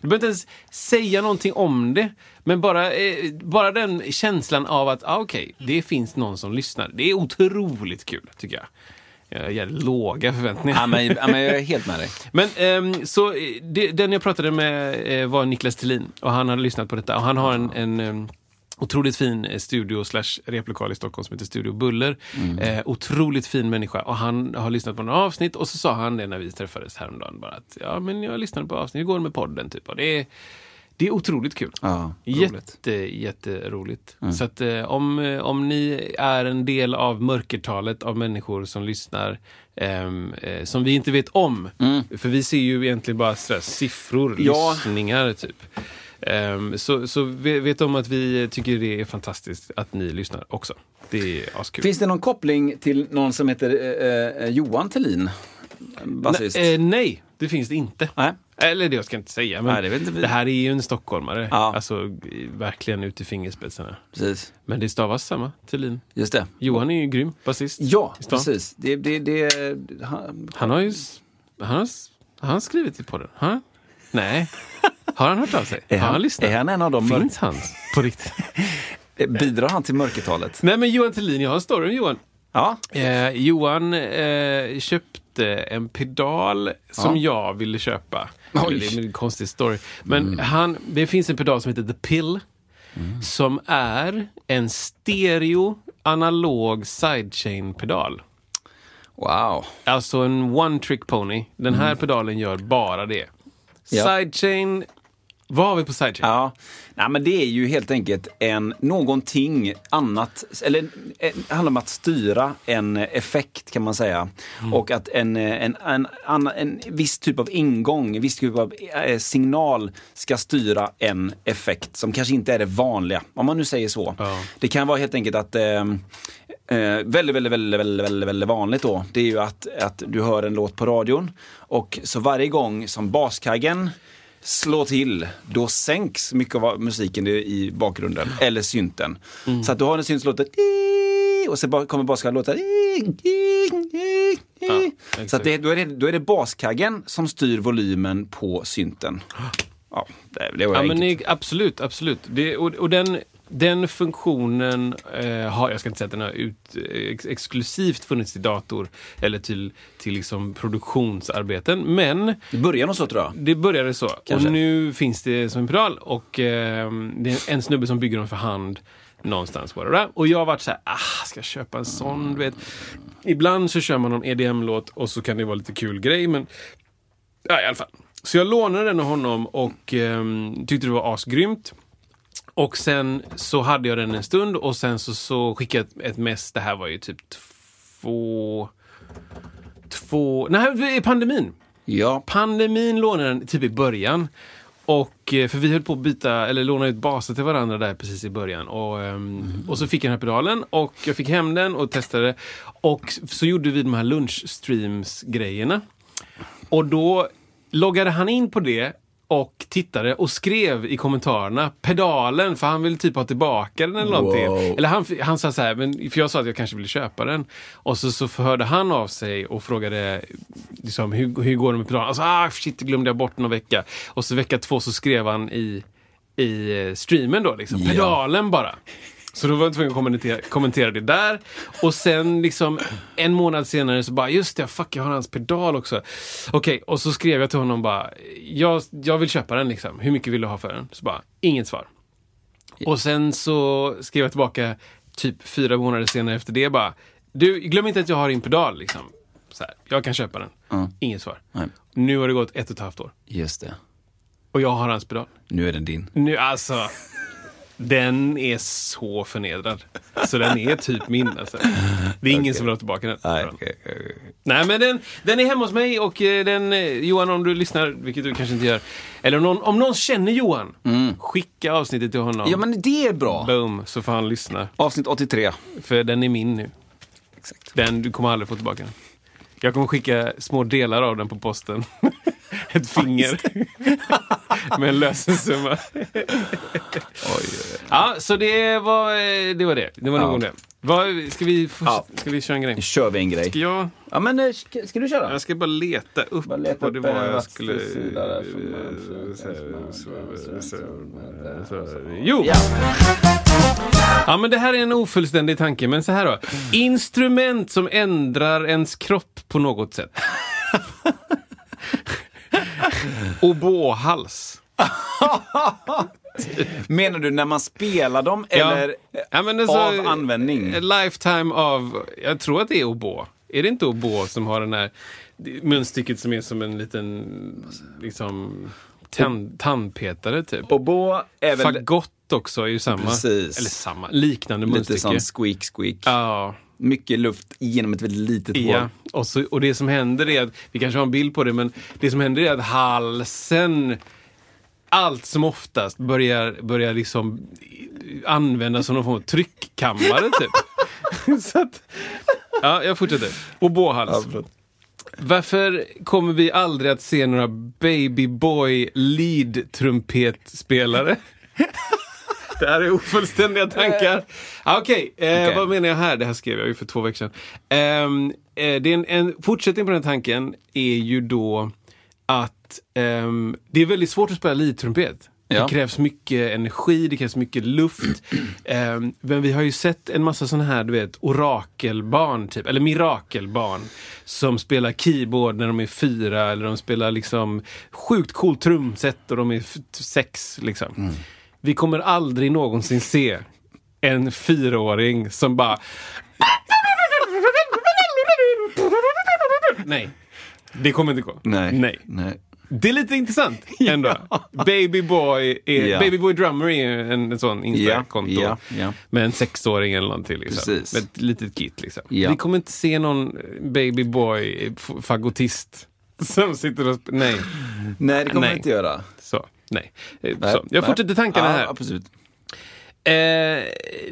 B: Du behöver inte ens säga någonting om det, men bara, eh, bara den känslan av att ah, okej, det finns någon som lyssnar. Det är otroligt kul, tycker jag. Jag jävligt låga förväntningar.
A: Ja, men, ja, men jag är helt med dig.
B: Men ehm, så eh, det, den jag pratade med eh, var Niklas Thelin och han hade lyssnat på detta och han har en, en ehm, otroligt fin eh, studio slash replokal i Stockholm som heter Studio Buller. Eh, otroligt fin människa och han har lyssnat på några avsnitt och så sa han det när vi träffades häromdagen bara att ja men jag lyssnade på avsnitt, hur går det med podden typ? Och det är, det är otroligt kul.
A: Ja, roligt.
B: Jätte, jätteroligt. Så att eh, om, eh, om ni är en del av mörkertalet av människor som lyssnar ehm, eh, som vi inte vet om. För vi ser ju egentligen bara sådär, siffror,
A: Ja.
B: lyssningar typ. Ehm, så så ve- vet om att vi tycker det är fantastiskt att ni lyssnar också. Det är askul.
A: Finns det någon koppling till någon som heter eh, eh, Johan Thelin? Basist?
B: Nej, eh, nej, det finns det inte.
A: Nej.
B: Eller det jag ska inte säga, men
A: Nej, det
B: det här är ju en stockholmare.
A: Ja.
B: Alltså verkligen ut i fingerspetsarna.
A: Precis.
B: Men det stavas samma, Thulin.
A: Just det.
B: Johan är ju grym basist.
A: Ja, precis. Det, det, det, han,
B: Han har ju han har, s- har han skrivit i podden? Han? Nej. Har han hört av sig?
A: Är
B: har
A: han-
B: han lyssnat?
A: är han en av dem-
B: Finns han på riktigt?
A: bidrar han till mörkertalet?
B: Nej men Johan Thelin, jag har en story om Johan.
A: Ja.
B: Eh, Johan eh, köpte en pedal som jag ville köpa.
A: Mm.
B: Det är en konstig story. Men han, det finns en pedal som heter The Pill. Som är en stereo analog sidechain-pedal.
A: Wow.
B: Alltså en one trick pony. Den här pedalen gör bara det.
A: Mm.
B: Sidechain. Vad har vi på sidechain?
A: Ja, Nej, men det är ju helt enkelt en, någonting annat, eller eh, det handlar om att styra en effekt kan man säga. Och att en, eh, en, en, en, en viss typ av ingång, en viss typ av eh, signal ska styra en effekt som kanske inte är det vanliga, om man nu säger så.
B: Ja.
A: Det kan vara helt enkelt att eh, Eh, väldigt, väldigt, väldigt, väldigt, väldigt, väldigt vanligt då, det är ju att, att du hör en låt på radion och så varje gång som baskaggen slår till, då sänks mycket av musiken i- bakgrunden, eller synten. Så att du har en synt som låter och så kommer baskaggen låta Så att det, då, är det, då är det baskaggen som styr volymen på synten. Ja, det, var
B: Ja,
A: enkelt.
B: men absolut, absolut. Det, och och den, den funktionen eh, har, jag ska inte säga att den har ut, ex, exklusivt funnits till dator eller till, till liksom produktionsarbeten, men
A: början och så tror jag.
B: det började så.
A: Kanske.
B: Och nu finns det som en pedal och eh, det är en snubbe som bygger dem för hand någonstans. Whatever. Och jag har varit så här, ah, ska jag köpa en sån? Du vet. Ibland så kör man någon EDM-låt och så kan det vara lite kul grej, men ja, i alla fall. Så jag lånade den av honom och ehm, tyckte det var asgrymt. Och sen så hade jag den en stund och sen så, så skickade jag ett, ett mess. Det här var ju typ två... Två... Nej, pandemin.
A: Ja,
B: Pandemin lånade den typ i början. Och, eh, för vi höll på att byta, eller låna ut baser till varandra där precis i början. Och, ehm, och så fick jag den här pedalen och jag fick hem den och testade. Och så gjorde vi de här lunchstreams-grejerna. Och då loggade han in på det och tittade och skrev i kommentarerna pedalen för han ville typ ha tillbaka den eller någonting.
A: Wow.
B: Eller han, han sa så här, men, för jag sa att jag kanske ville köpa den. Och så, så hörde han av sig och frågade liksom, hur, hur går det med pedalen? Alltså, ah shit, glömde jag bort någon vecka. Och så vecka två så skrev han i, i streamen då, liksom, pedalen bara. Så då var jag tvungen att kommentera, kommentera det där. Och sen liksom en månad senare så bara, just det, fuck jag har hans pedal också. Okej, och så skrev jag till honom bara, jag, jag vill köpa den liksom. Hur mycket vill du ha för den? Så bara, inget svar. Och sen så skrev jag tillbaka typ fyra månader senare efter det bara, du glöm inte att jag har din pedal liksom. Så här, jag kan köpa den.
A: Ja.
B: Inget svar.
A: Nej.
B: Nu har det gått ett och ett halvt år.
A: just det.
B: Och jag har hans pedal.
A: Nu är den din.
B: Nu alltså. Den är så förnedrad. Så den är typ min alltså. Det är ingen som vill ha tillbaka den.
A: Nej,
B: Nej men den, den är hemma hos mig och eh, den, eh, Johan om du lyssnar, vilket du kanske inte gör. Eller om någon, om någon känner Johan, skicka avsnittet till honom.
A: Ja, men det är bra.
B: Boom, så får han lyssna.
A: Avsnitt 83.
B: För den är min nu.
A: Exakt.
B: Den, du kommer aldrig få tillbaka den. Jag kommer skicka små delar av den på posten. Ett finger. Med en lösensumma. Ja, så det var det. Var det. det var nog om det. Vad, ska, vi,
A: Ja.
B: ska vi köra en grej?
A: Nu kör vi en grej.
B: Ska jag,
A: Ja, men eh, ska, ska du köra?
B: jag ska bara leta upp
A: Bara leta
B: vad det var jag skulle... Jo! Ja, men det här är en ofullständig tanke, men så här då. Instrument som ändrar ens kropp på något sätt. Obohals.
A: Menar du när man spelar dem eller
B: Ja, men alltså,
A: av användning?
B: Lifetime av, jag tror att det är obo. Är det inte obo som har den här munstycket som är som en liten liksom tand, tandpetare typ?
A: Oboe är väl
B: Fagott också är ju samma.
A: Precis.
B: Eller samma, liknande
A: lite
B: munstycke.
A: som squeak squeak.
B: Ja,
A: Mycket luft genom ett väldigt litet
B: ja.
A: hål.
B: Och, så, och det som händer är att, vi kanske har en bild på det, men det som händer är att halsen allt som oftast börjar, börjar liksom användas som någon form av tryckkammare typ. så att, ja, jag fortsätter. Och båhals. Varför kommer vi aldrig att se några Baby Boy lead-trumpetspelare? Det här är ofullständiga tankar. Ah, Okej, eh,
A: Okej.
B: vad menar jag här? Det här skrev jag ju för två veckor sedan. Ehm, eh, det är en, en fortsättning på den tanken är ju då att ehm, det är väldigt svårt att spela lead-trumpet.
A: Ja.
B: Det krävs mycket energi, det krävs mycket luft. Ehm, men vi har ju sett en massa sådana här, du vet, orakelbarn, typ, eller mirakelbarn, som spelar keyboard när de är fyra, eller de spelar liksom sjukt coolt trumset och de är sex, liksom. Vi kommer aldrig någonsin se en fyraåring som bara... Nej, det kommer inte gå.
A: Nej.
B: Nej.
A: Nej.
B: Det är lite intressant ändå. Baby Boy, är,
A: Ja.
B: Baby Boy Drummer är en, en sån Insta-konto.
A: Ja, ja.
B: Med en sexåring eller någonting. Liksom.
A: Precis.
B: Med ett litet kit. Liksom.
A: Ja.
B: Vi kommer inte se någon Baby Boy f- fagotist som sitter och Nej,
A: Nej, det kommer
B: Nej.
A: jag inte göra.
B: så. Nej. Eh,
A: Nej,
B: så. Jag fortsätter tankarna
A: ja,
B: här.
A: Absolut.
B: Eh,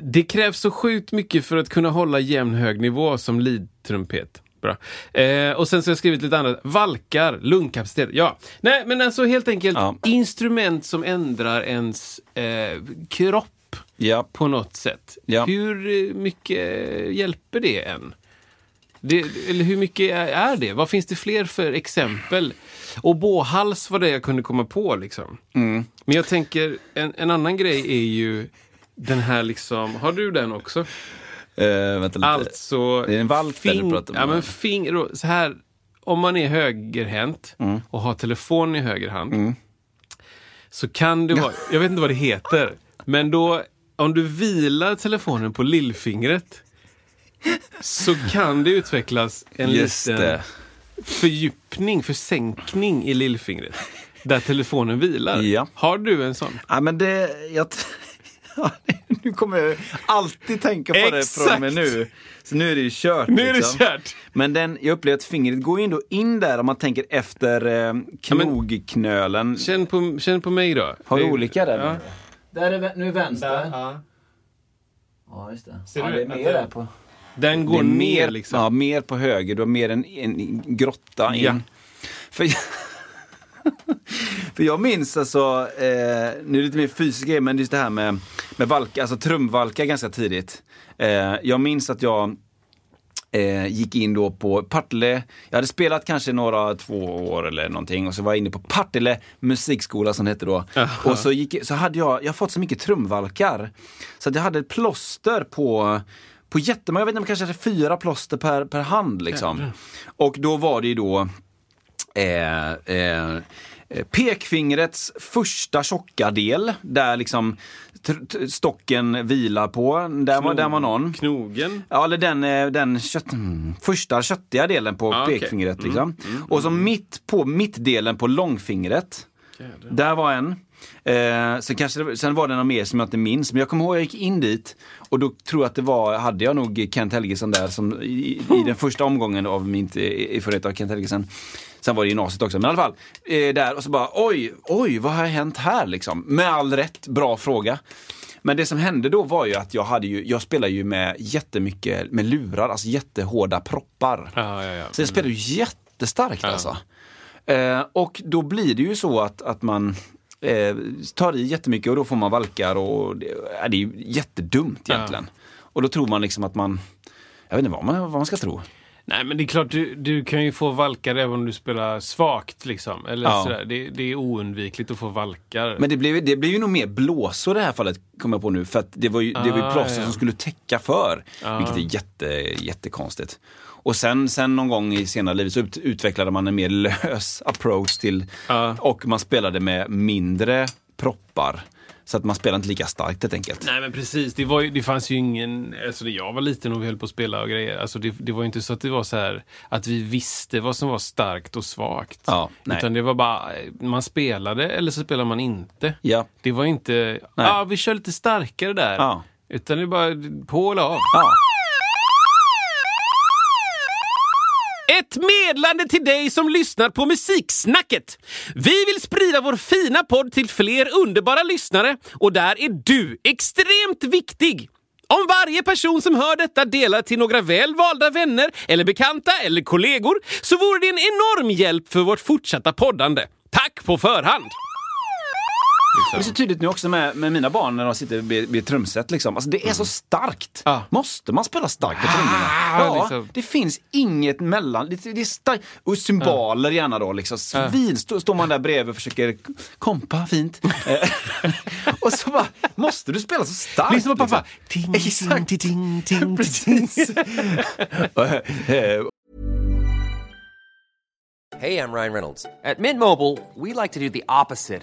B: det krävs så sjukt mycket för att kunna hålla jämn hög nivå som lead-trumpet. Bra. Eh, och sen så har jag skrivit lite annat. Valkar, lungkapacitet. Ja, nej men alltså helt enkelt
A: Ja.
B: instrument som ändrar ens eh, kropp
A: Ja.
B: på något sätt.
A: Ja.
B: Hur eh, mycket hjälper det en? Det, eller hur mycket är det? Vad finns det fler för exempel? Och båhals var det jag kunde komma på liksom.
A: Mm.
B: Men jag tänker, en, en annan grej är ju den här liksom, har du den också?
A: Uh, vänta lite.
B: Alltså...
A: Det är en valk där du pratar om.
B: Ja, men fing, så här, om man är högerhänt
A: Mm.
B: och har telefonen i höger hand. Så kan det vara, jag vet inte vad det heter, men då om du vilar telefonen på lillfingret så kan det utvecklas en
A: Just
B: liten
A: det.
B: Fördjupning, försänkning i lillfingret. Där telefonen vilar.
A: Ja.
B: Har du en sån?
A: Ja, men det... Jag, Ja, nu kommer jag alltid tänka på det från och med nu. Så nu är det ju kört.
B: Nu är det
A: liksom.
B: kört.
A: Men den, jag upplever att fingret går in, då in där om man tänker efter eh, knogknölen.
B: Känn på, känn på mig då.
A: Har
B: Det-
A: olika där?
B: Ja.
A: Där är, nu är vänster.
B: Ja.
A: Ja, just det.
B: Ser
A: ja,
B: du
A: det är mer där på...
B: Den går
A: är
B: ner
A: mer,
B: liksom.
A: ja, mer på höger. Du har mer en, en grotta in.
B: Ja.
A: För, för jag minns alltså, eh, nu är det lite mer fysisk grej, men just det här med, med valka, alltså trumvalka ganska tidigt. Eh, jag minns att jag eh, gick in då på Partille. Jag hade spelat kanske några två år eller någonting och så var jag inne på Partille musikskola som det hette då. Och så, gick, så hade jag, jag fått så mycket trumvalkar. Så att jag hade ett plåster på på jättemånga, jag vet inte, kanske fyra plåster per, per hand liksom. Och då var det ju då eh, eh, pekfingrets första tjocka del, där liksom stocken vilar på. Där var, där var någon.
B: Knogen.
A: Ja, eller den, eh, den kött, mm, första köttiga delen på
B: Ah. Mm,
A: pekfingret. Liksom. och så mitt på mittdelen på långfingret. Där var en. Eh, sen, kanske sen var det någon mer som jag inte minns. Men jag kommer ihåg jag gick in dit och då tror jag att det var, hade jag nog Kent Helgesson där som i, i den första omgången av min erfarenhet av Kent Helgesson. Sen var det gymnasiet också, men i alla fall. Eh, där och så bara oj, oj, vad har hänt här liksom? Med all rätt, bra fråga. Men det som hände då var ju att jag hade ju, jag spelade ju med jättemycket med lurar, alltså jättehårda proppar.
B: Ja, ja, ja.
A: Så jag spelar ju jättestarkt alltså. Eh, och då blir det ju så att, att man eh, tar i jättemycket och då får man valkar och det, ja, det är ju jättedumt egentligen. Och då tror man liksom att man, jag vet inte vad man, vad man ska tro.
B: Nej, men det är klart, du, du kan ju få valkar även om du spelar svagt. Liksom. Eller
A: Ja.
B: sådär. Det, det är oundvikligt att få valkar.
A: Men det blev, det blev ju nog mer blåsor i det här fallet, kommer jag på nu. För att det var ju, det var ju
B: Ah,
A: plåster
B: ja.
A: som skulle täcka för. Vilket är jätte, jättekonstigt. Och sen, sen någon gång i senare livet så ut, utvecklade man en mer lös approach till,
B: Ja.
A: och man spelade med mindre proppar. Så att man spelade inte lika starkt helt enkelt.
B: Nej men precis, det, var ju, det fanns ju ingen, alltså när jag var liten och vi höll på att spela och grejer, alltså det, det var ju inte så att det var så här att vi visste vad som var starkt och svagt.
A: Ja, nej.
B: Utan det var bara, man spelade eller så spelade man inte.
A: Ja.
B: Det var inte, ja ah, vi kör lite starkare där.
A: Ja.
B: Utan det bara på eller av.
A: Ja.
B: Ett medlande till dig som lyssnar på Musiksnacket. Vi vill sprida vår fina podd till fler underbara lyssnare och där är du extremt viktig. Om varje person som hör detta delar till några väl valda vänner eller bekanta eller kollegor så vore det en enorm hjälp för vårt fortsatta poddande. Tack på förhand!
A: Det är så tydligt nu också med, med mina barn när de sitter vid, vid trumset. Liksom. Alltså, det är så starkt.
B: Ja.
A: Måste man spela starkt på trummorna?
B: Ah,
A: Ja,
B: liksom.
A: Det finns inget mellan. Det, det är starkt. Och symboler gärna då. Liksom. Svin, stå, står man där bredvid och försöker kompa fint. Eh, och så bara, måste du spela så starkt?
B: Lyssna på pappa.
A: Liksom.
B: Ting,
A: Exakt.
B: ting, ting, ting, ting.
A: Precis.
C: Hey, I'm Ryan Reynolds. At Mint Mobile, we like to do the opposite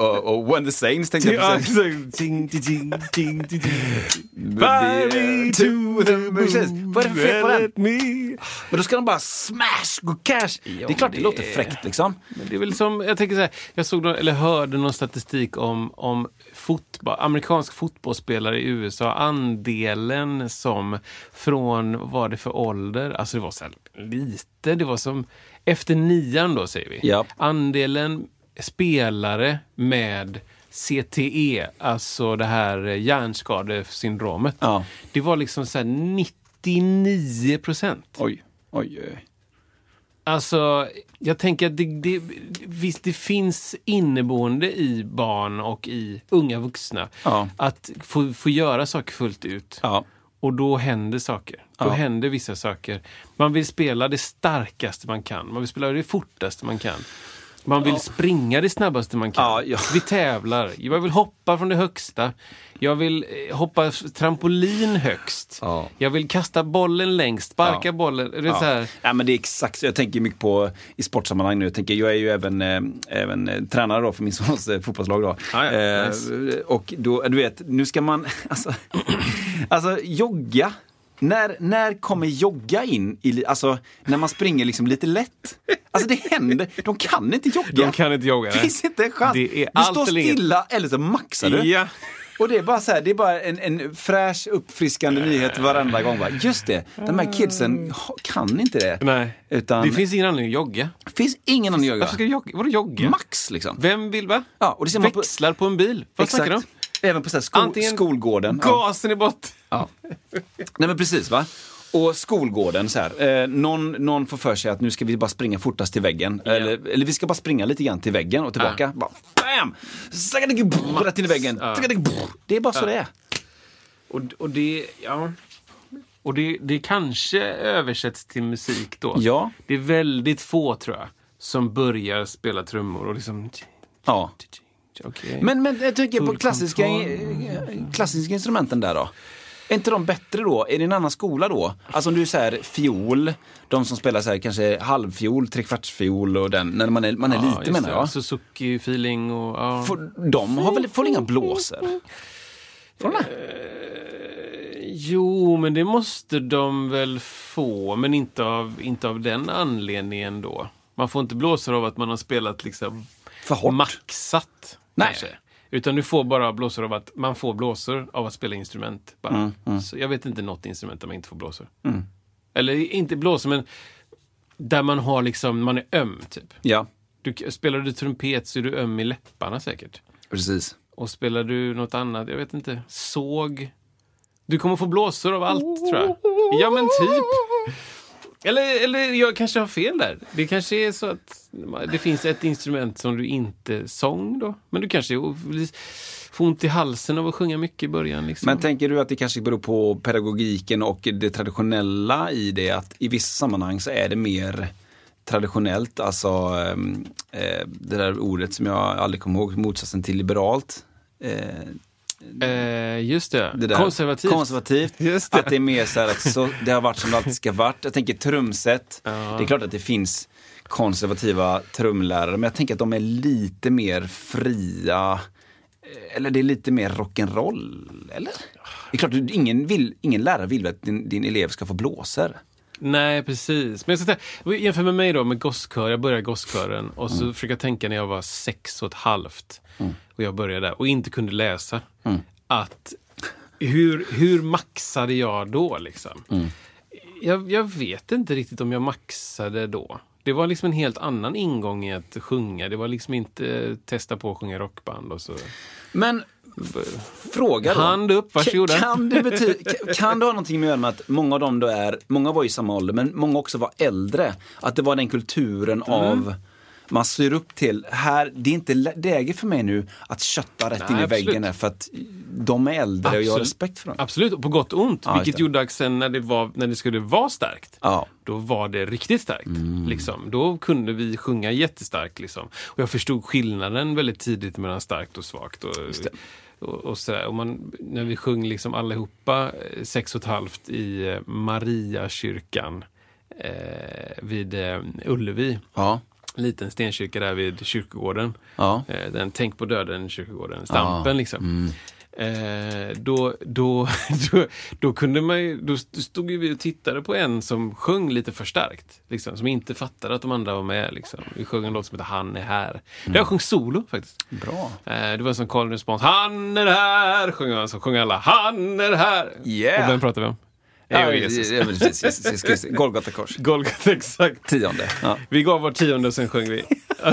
A: Och, och When the Saints tänkte jag
B: Ja,
A: precis.
B: ting.
A: Fly me to the Precis. Vad är det för fel på den?
B: Me.
A: Men då ska de bara smash, gå cash. det är klart det,
B: det-
A: låter fräckt liksom.
B: Men det är väl som, jag tänker så här, jag såg någon, eller hörde någon statistik om, om fotboll, amerikansk fotbollsspelare i USA, andelen som från, vad var det för ålder, alltså det var så här lite, det var som efter nian då säger vi.
A: Ja.
B: Andelen spelare med CTE, alltså det här hjärnskadesyndromet,
A: Ja.
B: det var liksom så här 99 procent.
A: Oj, oj, oj.
B: Alltså, jag tänker att det, det, visst, det finns inneboende i barn och i unga vuxna
A: Ja.
B: att få, få göra saker fullt ut.
A: Ja.
B: Och då händer saker. Då
A: Ja.
B: händer vissa saker. Man vill spela det starkaste man kan. Man vill spela det fortaste man kan. Man vill springa det snabbaste man kan.
A: Ja, ja.
B: Vi tävlar. Jag vill hoppa från det högsta. Jag vill eh, hoppa trampolin högst.
A: Ja.
B: Jag vill kasta bollen längst, sparka
A: Ja.
B: bollen. Det är
A: Ja.
B: så här,
A: ja, men det är exakt så. Jag tänker mycket på i sportsammanhang nu. Jag, tänker, jag är ju även, eh, även eh, tränare då för min sons eh, fotbollslag. Då.
B: Ja, ja. Nice.
A: Och då, du vet, nu ska man alltså, alltså jogga. När, när kommer jogga in i, alltså när man springer liksom lite lätt? Alltså det händer, de kan inte jogga.
B: De kan inte jogga,
A: Det finns inte en chans.
B: Det är
A: du står stilla eller så maxar du.
B: Ja.
A: Och det är bara så här, det är bara en, en fräsch uppfriskande nyhet varenda gång. Bara, Just det, de här kidsen ha- kan inte det.
B: Nej.
A: Utan
B: Det finns ingen anledning att jogga.
A: finns ingen annan att jogga.
B: Varför ska du jogga? Vadå jogga?
A: Max liksom.
B: Vem vill va?
A: Ja, och det ser man på-
B: Växlar på en bil. Vad snackar du om?
A: Även på så här skol,
B: Antingen
A: skolgården. Ja.
B: Gasen i botten.
A: Ja. Nej men precis va. Och skolgården så här. Eh, någon, någon får för sig att nu ska vi bara springa fortast till väggen. Eller, eller vi ska bara springa lite grann till väggen och tillbaka. Bara, bam! Rätt in i väggen.
B: Ja.
A: Brr. Det är bara så det är.
B: Och, och det, ja... Och det, det kanske översätts till musik då.
A: Ja.
B: Det är väldigt få, tror jag, som börjar spela trummor och liksom...
A: Ja.
B: Okej.
A: Men, men jag tänker på klassiska,
B: kontroll.
A: klassiska instrumenten där då. Är inte de bättre då? Är det en annan skola då? Alltså om du säger fiol, de som spelar så här kanske halvfiol, trekvartsfiol och den, när man är, man är
B: Ja,
A: lite menar jag.
B: Suzuki-feeling och... Ja.
A: Får, de har väl, får inga blåsor? Får de det?
B: Jo, men det måste de väl få, men inte av, inte av den anledningen då. Man får inte blåsor av att man har spelat liksom
A: För hårt?
B: maxat.
A: Nej.
B: Kanske. Utan du får bara blåsor av att man får blåsor av att spela instrument. Bara.
A: Mm,
B: Så jag vet inte något instrument där man inte får blåsor. Eller inte blåsor, men där man har liksom, man är öm typ.
A: Ja,
B: Du, spelar du trumpet så är du öm i läpparna säkert.
A: precis.
B: Och spelar du något annat, jag vet inte, såg. Du kommer få blåsor av allt tror jag. Ja men typ. Eller, eller jag kanske har fel där. Det kanske är så att det finns ett instrument som du inte sång då. Men du kanske får ont i halsen av att sjunga mycket i början. Liksom.
A: Men tänker du att det kanske beror på pedagogiken och det traditionella i det? Att i vissa sammanhang så är det mer traditionellt, alltså ehm, eh, det där ordet som jag aldrig kommer ihåg, motsatsen till liberalt. Eh,
B: Eh, just det.
A: det
B: konservativt.
A: Konservativt.
B: Just det.
A: Att det är mer så här att så, det har varit som det alltid ska varit. Jag tänker trumset. Det är klart att det finns konservativa trumlärare, men jag tänker att de är lite mer fria. Eller det är lite mer rock'n'roll, eller? Det är klart, ingen, vill, ingen lärare vill att din, din elev ska få blåsor?
B: Nej, precis. Men jag ska säga, jämför med mig då med gosskör. Jag började gosskören och så
A: Mm.
B: försöker jag tänka när jag var sex och ett halvt. Och jag började där och inte kunde läsa.
A: Mm.
B: Att hur, hur maxade jag då liksom?
A: Mm.
B: Jag, jag vet inte riktigt om jag maxade då. Det var liksom en helt annan ingång i att sjunga. Det var liksom inte testa på att sjunga rockband och så.
A: Men fråga då.
B: Hand upp, varsågoda.
A: Kan det, bety- kan- det ha någonting med att många av dem då är, många var i samma ålder, men många också var äldre. Att det var den kulturen
B: Mm.
A: av man ser upp till, här, det är inte lä- läge för mig nu att kötta rätt
B: Nej,
A: in i
B: absolut.
A: väggen för att de är äldre och jag har
B: Absolut.
A: respekt för dem.
B: Absolut, och på gott och ont.
A: Ja,
B: vilket gjorde att sen när det, var, när det skulle vara starkt,
A: Ja.
B: då var det riktigt starkt.
A: Mm.
B: Liksom. Då kunde vi sjunga jättestarkt. Liksom. Och jag förstod skillnaden väldigt tidigt mellan starkt och svagt. Och, och, och sådär. Och man, när vi sjöng liksom allihopa eh, sex och ett halvt i eh, Mariakyrkan eh, vid eh, Ullevi.
A: Ja.
B: Liten stenkyrka där vid kyrkogården.
A: Ja.
B: Eh, den Tänk på döden kyrkogården, Stampen
A: Ja.
B: liksom.
A: Mm.
B: Eh, då, då, då, då kunde man ju, då stod ju vi och tittade på en som sjöng lite för starkt. Liksom, som inte fattade att de andra var med. Liksom. Vi sjöng en låt som heter Han är här. Där jag sjöng solo faktiskt.
A: Bra.
B: Eh, det var en sån call and response. Han är här! Sjöng han, så sjöng alla. Han är här!
A: Yeah.
B: Och vem pratar vi om?
A: Ja,
B: Jag Jesus.
A: Golgata kors.
B: Golgata, exakt.
A: Tionde. Ja.
B: Vi gav vår tionde och sen sjöng vi.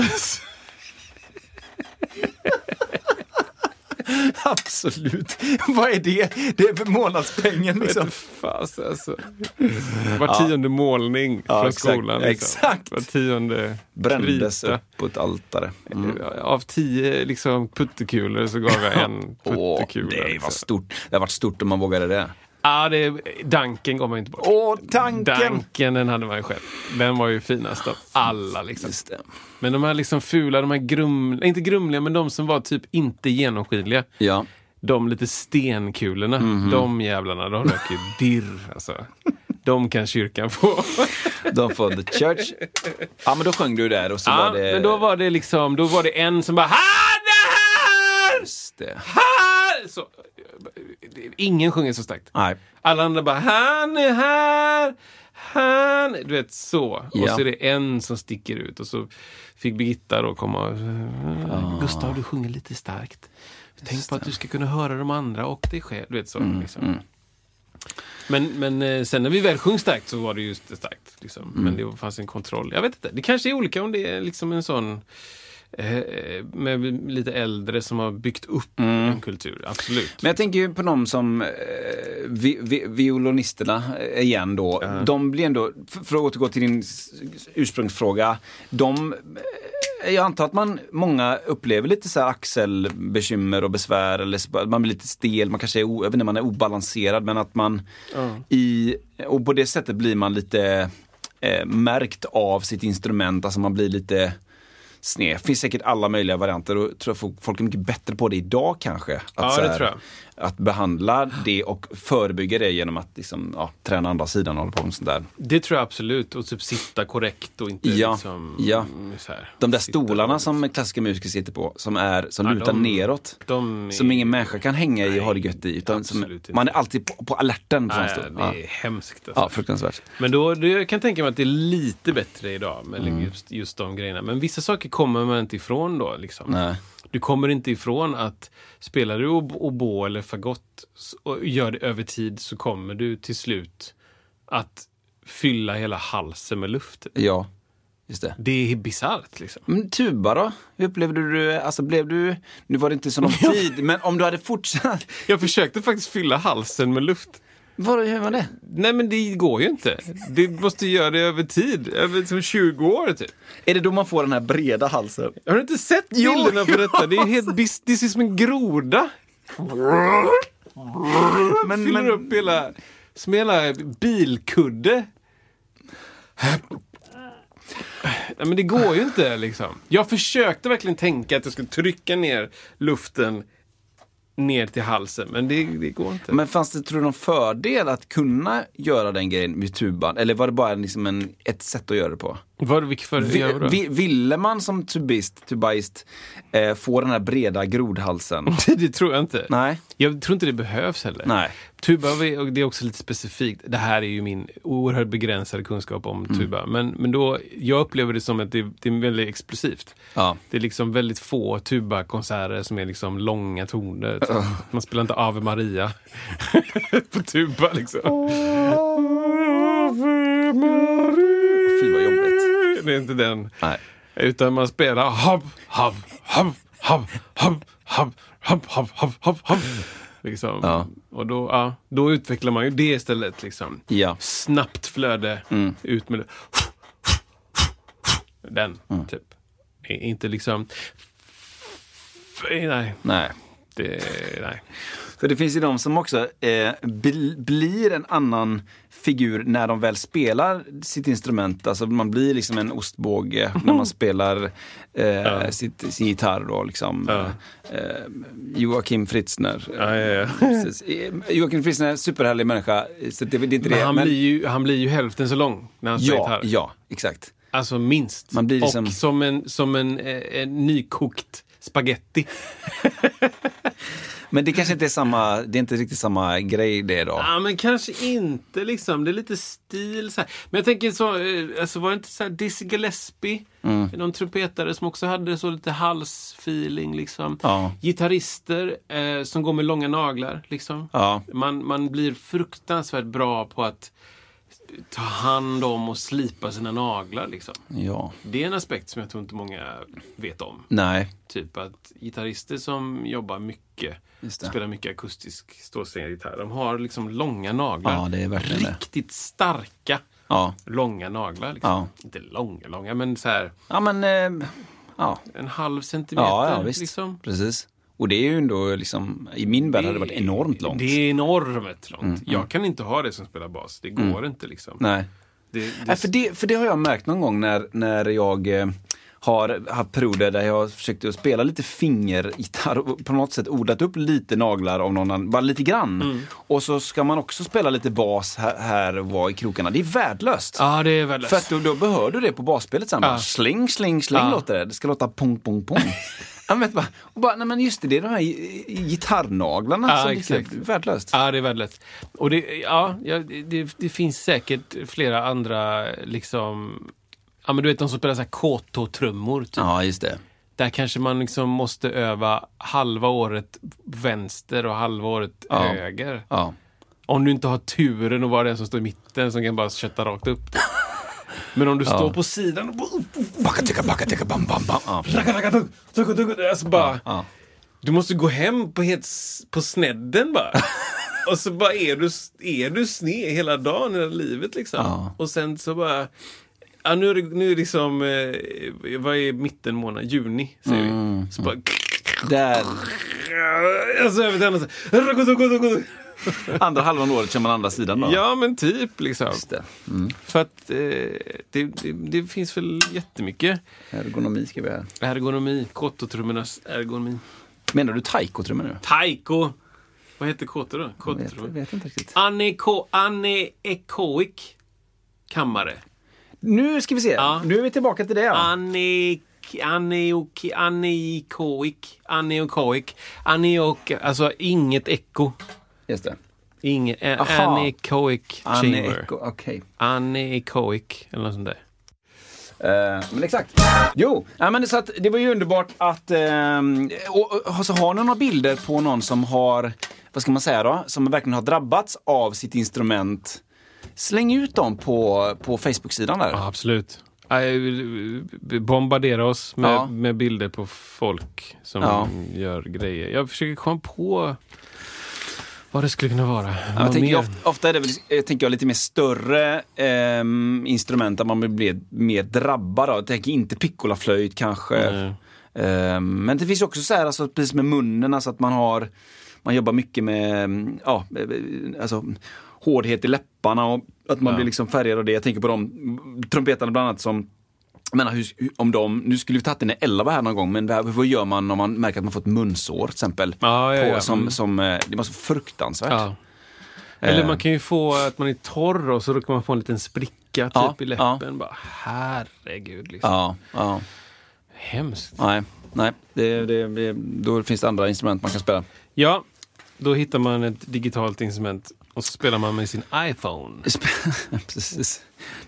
A: Absolut. Vad är det? Det är för månadspengen liksom.
B: Fas, alltså. Var tionde målning
A: Ja,
B: från
A: exakt,
B: skolan. Liksom.
A: exakt.
B: Var tionde
A: Brändes
B: krita.
A: upp på ett altare. Mm.
B: Av tio liksom, puttekulor så gav jag en
A: Åh,
B: puttekula.
A: det var
B: liksom.
A: stort. Det har varit stort om man vågade det.
B: Ja, det, danken gav man inte bort.
A: Åh, tanken!
B: Danken, den hade man ju själv. Den var ju finast av alla. Liksom. Men de här liksom fula, de här grumliga, inte grumliga, men de som var typ inte genomskinliga.
A: Ja.
B: De lite stenkulorna,
A: Mhm.
B: de jävlarna, de röker dirr. Alltså. De kan kyrkan få.
A: De får the church. Ja, men då sjöng du där och så
B: Ja,
A: var det...
B: Men då var det liksom, då var det en som bara!
A: Just det.
B: Här! Så, ingen sjunger så starkt.
A: Nej.
B: Alla andra bara Han är här! Han... Du vet, så. Och
A: Ja.
B: så är det en som sticker ut. Och så fick Birgitta då komma och...
A: Ah.
B: Gustav, du sjunger lite starkt. Tänk på att du ska kunna höra de andra och dig själv. Du vet så.
A: Mm,
B: liksom. Men, men eh, sen när vi väl sjöng starkt så var det just starkt. Liksom.
A: Mm.
B: Men det fanns en kontroll. Jag vet inte. Det kanske är olika om det är liksom en sån med lite äldre som har byggt upp en kultur. Absolut.
A: Men jag tänker ju på de som eh, vi, vi, violonisterna eh, igen då. De blir ändå, för, för att återgå till din ursprungsfråga. De, eh, jag antar att man, många upplever lite så här axelbekymmer och besvär. Eller man blir lite stel, man kanske är, o, jag vet inte, man är obalanserad. Men att man i, och på det sättet blir man lite eh, märkt av sitt instrument. Alltså man blir lite sned. finns säkert alla möjliga varianter och tror folk, folk är mycket bättre på det idag kanske. Att,
B: Ja, det
A: här,
B: tror jag.
A: Att behandla det och förebygga det genom att liksom, ja, träna andra sidan och hålla på med sånt där.
B: Det tror jag absolut. Och typ sitta korrekt och inte
A: Ja,
B: liksom...
A: ja.
B: Så här,
A: De där stolarna som klassiska musiker sitter på, som, är, som
B: Ja,
A: lutar
B: de-
A: neråt.
B: de är-
A: Som ingen människa kan hänga i
B: Nej,
A: och ha det gött i. Utan som, man är alltid på, på alerten på
B: Nej, det
A: stol. Ja.
B: är hemskt. Alltså.
A: ja, fruktansvärt.
B: Men då, då jag kan tänka mig att det är lite bättre idag med
A: Mm.
B: just, just de grejerna. Men vissa saker kommer man inte ifrån då. Liksom.
A: Nej.
B: Du kommer inte ifrån att spelar du ob- oboe eller fagott och gör det över tid så kommer du till slut att fylla hela halsen med luft.
A: Ja, just det.
B: Det är bisarrt liksom.
A: Men tuba då? Hur upplevde du? Alltså blev du, nu var det inte så lång tid, men om du hade fortsatt.
B: Jag försökte faktiskt fylla halsen med luft.
A: Vadå, hur var det?
B: Nej men det går ju inte. Du måste göra det över tid. Över som 20 år typ.
A: Är det då man får den här breda halsen?
B: Har du inte sett bilderna på detta? Det är helt det ser ut som en groda.
A: Men,
B: Fyller
A: men,
B: upp hela, som hela bilkudde. Nej, men det går ju inte liksom. Jag försökte verkligen tänka att jag skulle trycka ner luften ner till halsen, men det, det går inte.
A: men fanns det, tror du, någon fördel att kunna göra den grejen med tuban? Eller var det bara liksom en, ett sätt att göra det på?
B: Vilket för,
A: Vi, vi, ville man som tubist, tubaist, eh, få den här breda grodhalsen?
B: det tror jag inte.
A: Nej.
B: Jag tror inte det behövs heller.
A: Nej.
B: Tuba, det är också lite specifikt. Det här är ju min oerhört begränsade kunskap om
A: Mm.
B: tuba. Men, men då, jag upplever det som att det, det är väldigt explosivt.
A: Ja.
B: Det är liksom väldigt få tuba-konserter som är liksom långa toner. typ. Man spelar inte Ave Maria på tuba liksom. Ave Maria. Det är inte den.
A: Nej.
B: Utan man spelar hav, hav, hav, hav, hav, hav, hav, hav, hav, hav, hav. Liksom.
A: Ja.
B: Och då, ja, då utvecklar man ju det istället. Liksom.
A: Ja.
B: Snabbt flöde,
A: Mm.
B: ut med. Den, typ. I- Inte liksom... Nej,
A: Nej.
B: det, nej.
A: För det finns ju de som också eh, bl- blir en annan figur när de väl spelar sitt instrument. Alltså man blir liksom en ostbåge när man spelar eh, sitt, sin gitarr. Då, liksom.
B: Ja.
A: eh, Joakim Fritzner.
B: Ja, ja, ja.
A: Eh, Joakim Fritzner är en superhärlig människa. Så det, det är inte
B: Men
A: det.
B: han,
A: men-
B: Blir ju, han blir ju hälften så lång när han spelar
A: ja,
B: gitarr.
A: ja, exakt.
B: Alltså minst.
A: Man blir liksom-
B: Och som en, som en, eh, en nykokt spaghetti.
A: Men det kanske inte är samma, det är inte riktigt samma grej det då.
B: Ja, men kanske inte liksom. Det är lite stil så här. Men jag tänker så, eh, alltså var det inte så här Dizzy Gillespie?
A: Mm.
B: Någon trumpetare som också hade så lite halsfeeling liksom.
A: Ja.
B: Gitarrister eh, som går med långa naglar liksom.
A: Ja.
B: Man, man blir fruktansvärt bra på att ta hand om och slipa sina naglar liksom.
A: Ja.
B: Det är en aspekt som jag tror inte många vet om.
A: Nej.
B: Typ att gitarrister som jobbar mycket. Spelar mycket akustisk stålsträngad gitarr, de har liksom långa naglar.
A: Ja, det är verkligen det.
B: Riktigt starka,
A: Ja.
B: långa naglar. Liksom.
A: Ja.
B: Inte långa, långa, men så här
A: Ja men, eh, ja.
B: en halv centimeter.
A: Ja, ja.
B: Liksom.
A: Precis. Och det är ju ändå liksom, i min värld hade det varit enormt långt. Mm,
B: Det är enormt långt. Jag kan inte ha det som spelar bas. Det går inte liksom.
A: Nej.
B: Det, det,
A: Nej, för, det, för det har jag märkt någon gång när, när jag eh, har haft perioder där jag har försökt att spela lite fingergitarr och på något sätt odlat upp lite naglar av någon annan, bara lite grann.
B: Mm.
A: Och så ska man också spela lite bas här, här och var i krokarna. Det är värdelöst.
B: Ja, det är väldigt...
A: För att då, då behör du det på basspelet sen. Bara,
B: Ja.
A: sling, sling, sling
B: Ja.
A: låter det. Det ska låta pong, pong, pong. Ja, men, bara, och bara, nej, men just det, det är de här gi- gitarrnaglarna
B: Ja,
A: som
B: exakt.
A: är värdelöst.
B: Ja, det är väldigt Och det, ja, det, det finns säkert flera andra liksom... Ja, men du vet de som spelar så här KT-trummor. Typ.
A: Ja, just det.
B: Där kanske man liksom måste öva halva året vänster och halva året
A: Ja.
B: höger.
A: Ja.
B: Om du inte har turen att vara den som står i mitten som kan bara kötta rakt upp. det. Men om du står på sidan och bara...
A: Ja.
B: Alltså bara...
A: Ja.
B: Du måste gå hem på, helt, på snedden bara. och så bara är du, är du sned hela dagen, hela livet liksom.
A: Ja.
B: Och sen så bara... Ja, nu är det nu är det liksom... Eh, vad är mittenmånad? Juni, säger vi. Så bara...
A: Där,
B: Alltså över till andra sidan.
A: andra halvan året kör man andra sidan då.
B: Ja, men typ liksom.
A: Just det. Mm.
B: För att eh, det, det, det finns väl jättemycket
A: Ergonomi ska vi ha.
B: ergonomi. Kottotrummornas ergonomi.
A: Menar du taiko-trummor nu?
B: Taiko. Vad heter kotte då?
A: Jag vet, jag vet inte riktigt.
B: Aneko, anekoik kammare.
A: Nu ska vi se.
B: Ja.
A: Nu är vi tillbaka till det. Ja.
B: Anek, aneok, aneikoik, aneokoik, aneok, alltså inget eko.
A: Just det.
B: Inget, a- anekoik chamber.
A: Okej.
B: Anekoik, eller något sånt där.
A: Eh, men exakt. Jo, ja, men så att det var ju underbart att... ehm, och, och, så har ni några bilder på någon som har, vad ska man säga då, som verkligen har drabbats av sitt instrument. Släng ut dem på, på Facebook-sidan där.
B: Ja, absolut. Aj, Bombardera oss med,
A: Ja.
B: med bilder på folk som
A: Ja.
B: gör grejer. Jag försöker komma på... Vad det skulle kunna vara.
A: Ja, tänker, ofta, ofta är det väl, jag tänker jag, lite mer större ehm, instrument där man blir mer drabbad av. Jag tänker inte piccolaflöjt kanske. Ehm, men det finns också så här, alltså, precis med munnen, alltså att man har man jobbar mycket med ja, eh, alltså, hårdhet i läpparna och att man
B: Ja.
A: blir liksom färgad av det. Jag tänker på de trumpetarna bland annat som jag menar, hur, hur- om de, nu skulle vi tagit den när Ella var här någon gång, men vad, vad gör man om man märker att man fått munsår till exempel?
B: Ja, ja,
A: på,
B: ja.
A: Som,
B: Mm.
A: som, eh, det måste vara fruktansvärt.
B: Ja. Eller
A: Eh.
B: man kan ju få att man är torr och så råkar man få en liten spricka typ
A: Ja,
B: i läppen. Bara, herregud. Liksom.
A: Ja, ja.
B: Hemskt.
A: Nej, nej. Det, det, det, då finns det andra instrument man kan spela.
B: Ja, då hittar man ett digitalt instrument och så spelar man med sin iPhone.
A: Precis.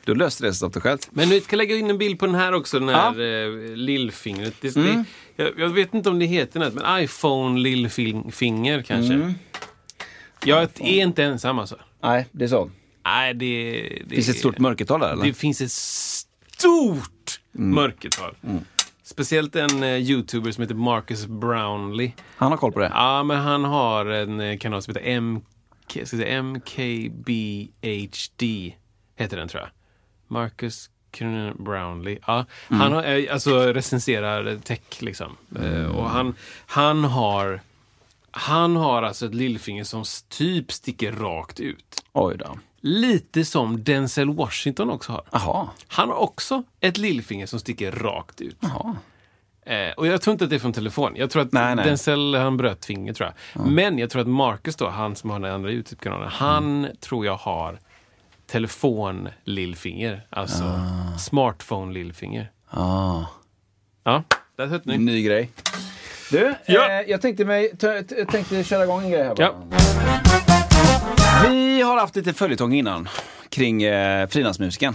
A: Då löste det sig av sig självt.
B: Men vi ska lägga in en bild på den här också, den här eh, lillfingret. Det,
A: Mm.
B: det, jag, jag vet inte om det heter något, men iPhone lillfinger kanske.
A: Mm.
B: Jag är inte ensam alltså.
A: Nej, det är så.
B: Nej, det, det
A: Finns ett stort mörkertal där eller?
B: Det finns ett stort
A: Mm.
B: mörkertal. Speciellt en eh, youtuber som heter Marcus Brownlee.
A: Han har koll på det.
B: Ja, men han har en eh, kanal som heter MK, ska jag säga, MKBHD. Heter den tror jag. Marcus Cronin Brownlee. Ja, Han har, eh, alltså, recenserar tech liksom. Eh, Och han, han har han har alltså ett lillfinger som typ sticker rakt ut.
A: Oj då.
B: Lite som Denzel Washington också har.
A: Jaha.
B: Han har också ett lillfinger som sticker rakt ut.
A: Jaha.
B: Eh, och jag tror inte att det är från telefon. Jag tror att
A: Nej, nej.
B: Denzel, han bröt finger tror jag. Men jag tror att Marcus då, han som har den andra YouTube-kanalen, han
A: Mm.
B: tror jag har telefon-lillfinger. Alltså smartphone-lillfinger.
A: Ah.
B: Ja, där hörde ni.
A: Ny grej. Du,
B: Ja.
A: eh, jag tänkte, mig, jag tänkte köra igång en grej här bara.
B: Ja.
A: Vi har haft lite följetong innan kring eh, frilansmusiken.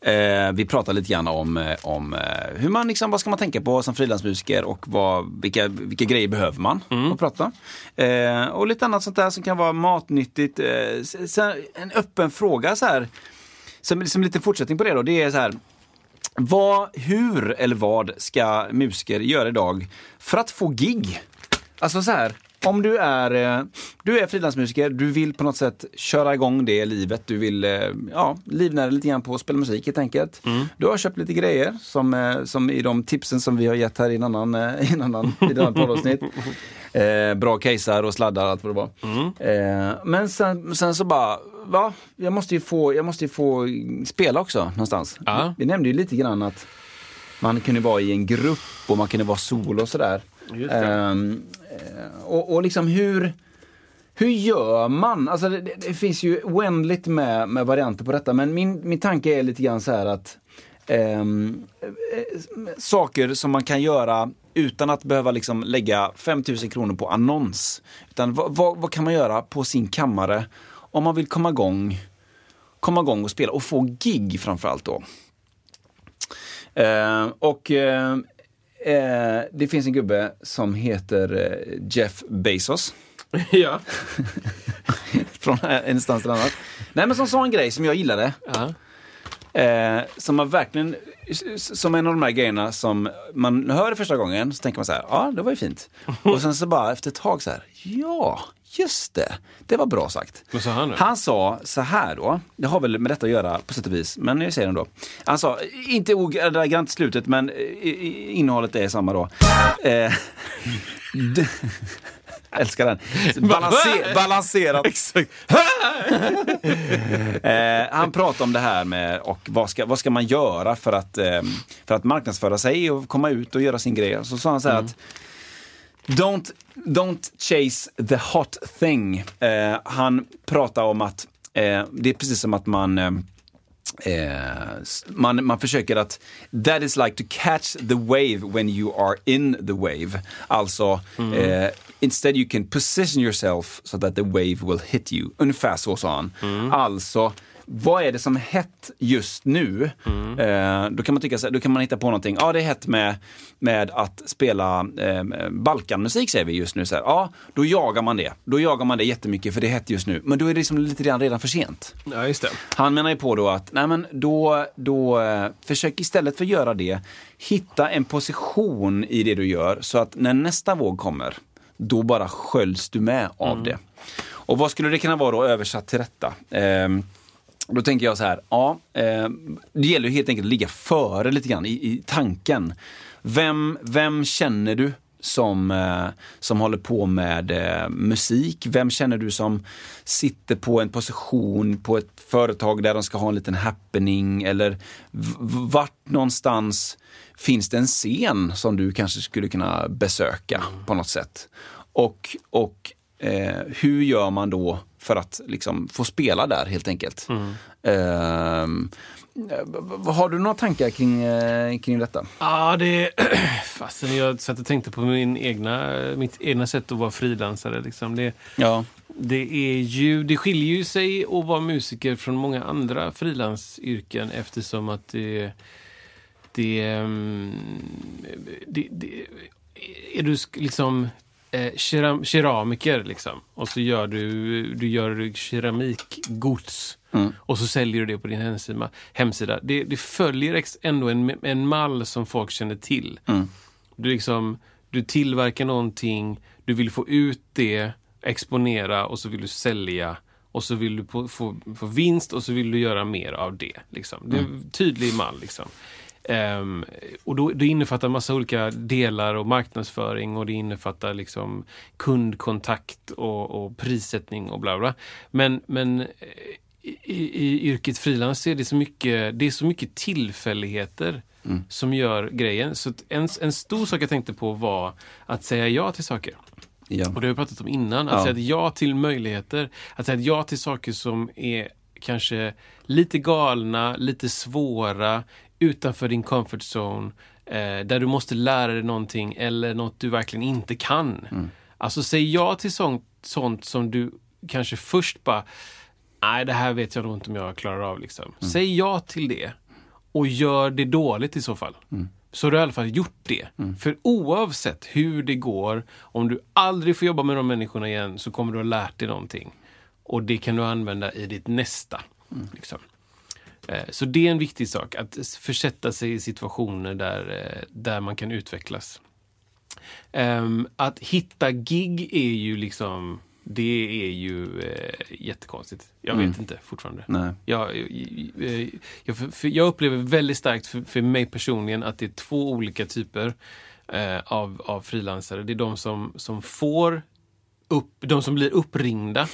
A: Eh, vi pratade lite grann om, eh, om eh, hur man liksom, vad ska man tänka på som frilansmusiker och vad, vilka, vilka grejer behöver man att prata. Eh, och lite annat sånt där som kan vara matnyttigt. Eh, en öppen fråga så här, som, som lite fortsättning på det då, det är så här. Vad, hur eller vad ska musiker göra idag för att få gig? Alltså så här, om du är, eh, du är frilansmusiker, du vill på något sätt köra igång det livet, du vill eh, ja, livnära lite grann på att spela musik helt enkelt. Du har köpt lite grejer som, eh, som i de tipsen som vi har gett här i en annan, i en annan, i ett annat poddavsnitt. Eh, bra casear och sladdar, allt vad det var. Eh, men sen, sen så bara, va? Jag måste ju få, jag måste få spela också någonstans.
B: Ja.
A: Vi nämnde ju lite grann att man kunde vara i en grupp och man kunde vara solo och sådär.
B: Just det.
A: Ehm, eh, och, och liksom hur, hur gör man? Alltså det, det, finns ju oändligt med, med varianter på detta men min, min tanke är lite grann så här att ehm, eh, saker som man kan göra utan att behöva liksom lägga 5000 kronor på annons. Utan vad, vad, vad kan man göra på sin kammare om man vill komma igång, komma igång och spela och få gig framförallt då. Eh, och eh, eh, det finns en gubbe som heter eh, Jeff Bezos.
B: ja.
A: Från en instans till annan. Nej men som sa en grej som jag gillade.
B: ja.
A: Eh, som man verkligen, som en av de här grejerna som man hör det första gången så tänker man så här, ja det var ju fint. Och sen så bara efter ett tag så här, ja just det, det var bra sagt.
B: Vad sa han då?
A: Han sa så här då, det har väl med detta att göra på sätt och vis, men jag säger det ändå. Han sa, inte ordagrant slutet, men innehållet är samma då. Eh, älskar den. Balanser, balanserat.
B: Exakt.
A: Eh, han pratar om det här med och vad ska, vad ska man göra för att, eh, för att marknadsföra sig och komma ut och göra sin grej. Så sa han så här att Don't, don't chase the hot thing. Eh, han pratar om att eh, det är precis som att man eh, Eh, man, man försöker att that is like to catch the wave when you are in the wave. Alltså, eh, instead you can position yourself so that the wave will hit you. Ungefär så sa han. Alltså, vad är det som är hett just nu? Eh, då kan man tycka så då kan man hitta på någonting. Ja, det är hett med, med att spela eh, Balkanmusik säger vi just nu. Så här. Ja, då jagar man det. Då jagar man det jättemycket för det är hett just nu. Men då är det liksom lite grann redan för sent.
B: Ja, just det.
A: Han menar ju på då att, nej men då, då eh, försök istället för att göra det, hitta en position i det du gör så att när nästa våg kommer då bara sköljs du med av det. Och vad skulle det kunna vara då översatt till detta? Ehm, då tänker jag så här, ja, eh, det gäller ju helt enkelt att ligga före lite grann i, i tanken. Vem, vem känner du som, eh, som håller på med eh, musik? Vem känner du som sitter på en position på ett företag där de ska ha en liten happening? Eller vart någonstans finns det en scen som du kanske skulle kunna besöka på något sätt? Och, och eh, hur gör man då för att liksom få spela där helt enkelt? V- v- har du några tankar kring, eh, kring detta?
B: Ja, det... Fasen, jag satt och tänkte på min egna, mitt egna sätt att vara frilansare. Liksom. Det,
A: Ja.
B: det, är ju, det skiljer ju sig att vara musiker från många andra frilansyrken eftersom att det... det, ehm, det, det är du liksom eh, keram, keramiker liksom och så gör du, du gör keramikgods och så säljer du det på din hemsida. hemsida. Det, det följer ändå en, en mall som folk känner till. Du, liksom, du tillverkar någonting, du vill få ut det, exponera och så vill du sälja. Och så vill du få, få, få vinst och så vill du göra mer av det. Liksom. Det är en tydlig mall. Liksom. Ehm, och då, det innefattar massa olika delar och marknadsföring och det innefattar liksom kundkontakt och, och prissättning och bla bla. Men, men eh, i, i yrket frilans är det så mycket, det är så mycket tillfälligheter som gör grejen. Så en, en stor sak jag tänkte på var att säga ja till saker.
A: Ja.
B: Och det har vi pratat om innan. Att
A: Ja.
B: säga ja till möjligheter. Att säga ja till saker som är kanske lite galna, lite svåra, utanför din comfort zone. Eh, där du måste lära dig någonting eller något du verkligen inte kan. Alltså säg ja till sånt, sånt som du kanske först bara Nej, det här vet jag nog inte om jag klarar av. Liksom. Säg ja till det och gör det dåligt i så fall. Så har du i alla fall gjort det. För oavsett hur det går, om du aldrig får jobba med de människorna igen så kommer du ha lärt dig någonting. Och det kan du använda i ditt nästa. Liksom. Eh, Så det är en viktig sak, att försätta sig i situationer där, eh, där man kan utvecklas. Ehm, att hitta gig är ju liksom, det är ju eh, jättekonstigt. Jag vet inte fortfarande.
A: Nej.
B: Jag, jag, jag, för jag upplever väldigt starkt för, för mig personligen att det är två olika typer eh, av, av frilansare. Det är de som, som får upp, de som blir uppringda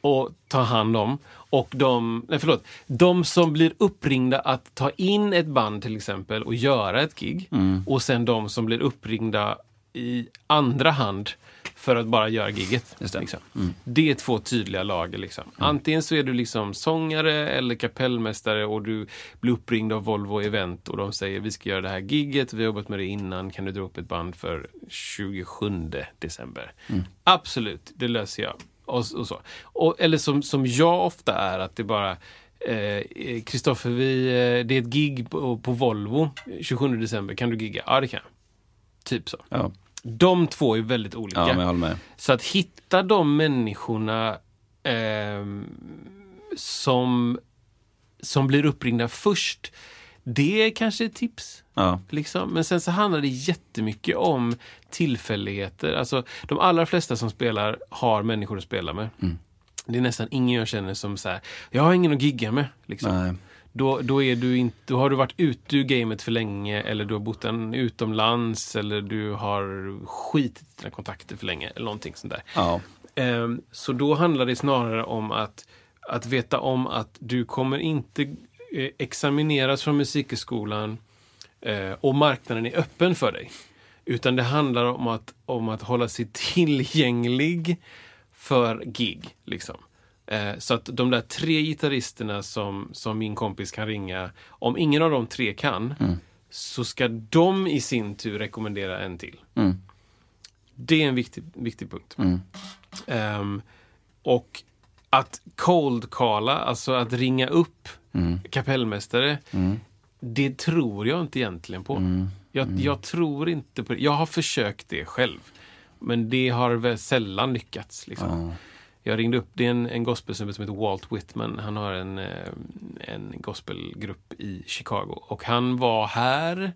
B: och ta hand om. Och de, nej förlåt, de som blir uppringda att ta in ett band till exempel och göra ett gig. Och sen de som blir uppringda i andra hand för att bara göra giget.
A: Just det.
B: Liksom. det är två tydliga lager. Liksom. Antingen så är du liksom sångare eller kapellmästare och du blir uppringd av Volvo Event och de säger vi ska göra det här gigget, vi har jobbat med det innan, kan du dra upp ett band för 27 december? Absolut, det löser jag. Och, och så. Och, eller som, som jag ofta är, att det bara eh, Kristoffer, vi, eh, det är ett gig på, på Volvo 27 december, kan du gigga? Ja, det kan jag. Typ så.
A: Ja.
B: De två är väldigt olika.
A: Ja, men jag med.
B: Så att hitta de människorna ehm, som, som blir uppringda först, det är kanske ett tips.
A: Ja.
B: Liksom. Men sen så handlar det jättemycket om tillfälligheter. Alltså, de allra flesta som spelar har människor att spela med. Det är nästan ingen jag känner som säger jag har ingen att gigga med. Liksom.
A: Nej.
B: Då, då, är du inte, då har du varit ute ur gamet för länge eller du har bott en utomlands eller du har skitit i dina kontakter för länge eller någonting sånt där.
A: Ja.
B: Ehm, så då handlar det snarare om att, att veta om att du kommer inte examineras från musikhögskolan eh, och marknaden är öppen för dig. Utan det handlar om att, om att hålla sig tillgänglig för gig. Liksom. Eh, så att de där tre gitarristerna som, som min kompis kan ringa, om ingen av de tre kan, så ska de i sin tur rekommendera en till. Det är en viktig, viktig punkt. Ehm, och att cold-calla, alltså att ringa upp kapellmästare, det tror jag inte egentligen på. Jag, jag tror inte på det. Jag har försökt det själv. Men det har väl sällan lyckats. Liksom. Jag ringde upp, det är en, en gospelsnubbe som heter Walt Whitman. Han har en, eh, en gospelgrupp i Chicago. Och han var här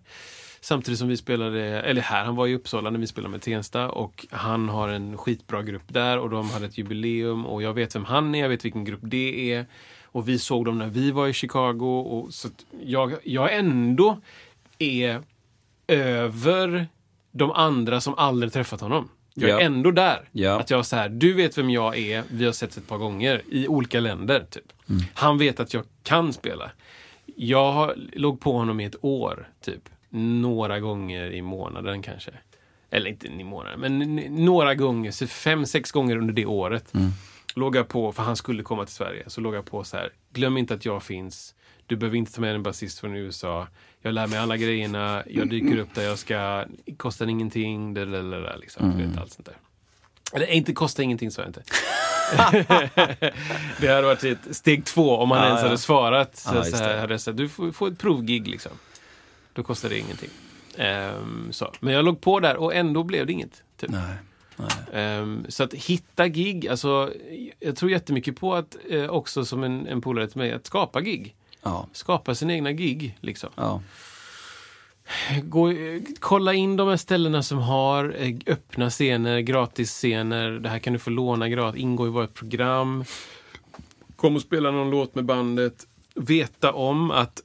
B: samtidigt som vi spelade, eller här, han var i Uppsala när vi spelade med Tensta. Och han har en skitbra grupp där och de hade ett jubileum. Och jag vet vem han är, jag vet vilken grupp det är. Och vi såg dem när vi var i Chicago. Och så jag, jag ändå är över de andra som aldrig träffat honom. Jag är
A: Ja.
B: ändå där.
A: Ja.
B: Att jag var så här, du vet vem jag är, vi har sett ett par gånger i olika länder. Typ.
A: Mm.
B: Han vet att jag kan spela. Jag har- låg på honom i ett år, typ. Några gånger i månaden kanske. Eller inte i månaden, men några gånger, fem, sex gånger under det året. Låg jag på, för han skulle komma till Sverige, så låg jag på så här, glöm inte att jag finns. Du behöver inte ta med en basist från USA. Jag lär mig alla grejerna, jag dyker upp där jag ska, kostar ingenting, liksom. Du vet, allt sånt där. Eller inte kostar ingenting sa jag inte. det hade varit ett steg två om han
A: Ja,
B: ens
A: ja.
B: hade svarat. Så,
A: Ja,
B: så här, hade jag sagt, du får, får ett provgig liksom. Då kostar det ingenting. Ehm, så. Men jag låg på där och ändå blev det inget. Typ.
A: Nej.
B: Ehm, så att hitta gig, alltså jag tror jättemycket på att eh, också som en, en polare till mig, att skapa gig.
A: Ja.
B: Skapa sin egna gig. Liksom.
A: Ja.
B: Gå, kolla in de här ställena som har eh, öppna scener, gratisscener. Det här kan du få låna gratis, ingå i vårt program. Kom och spela någon låt med bandet. Veta om att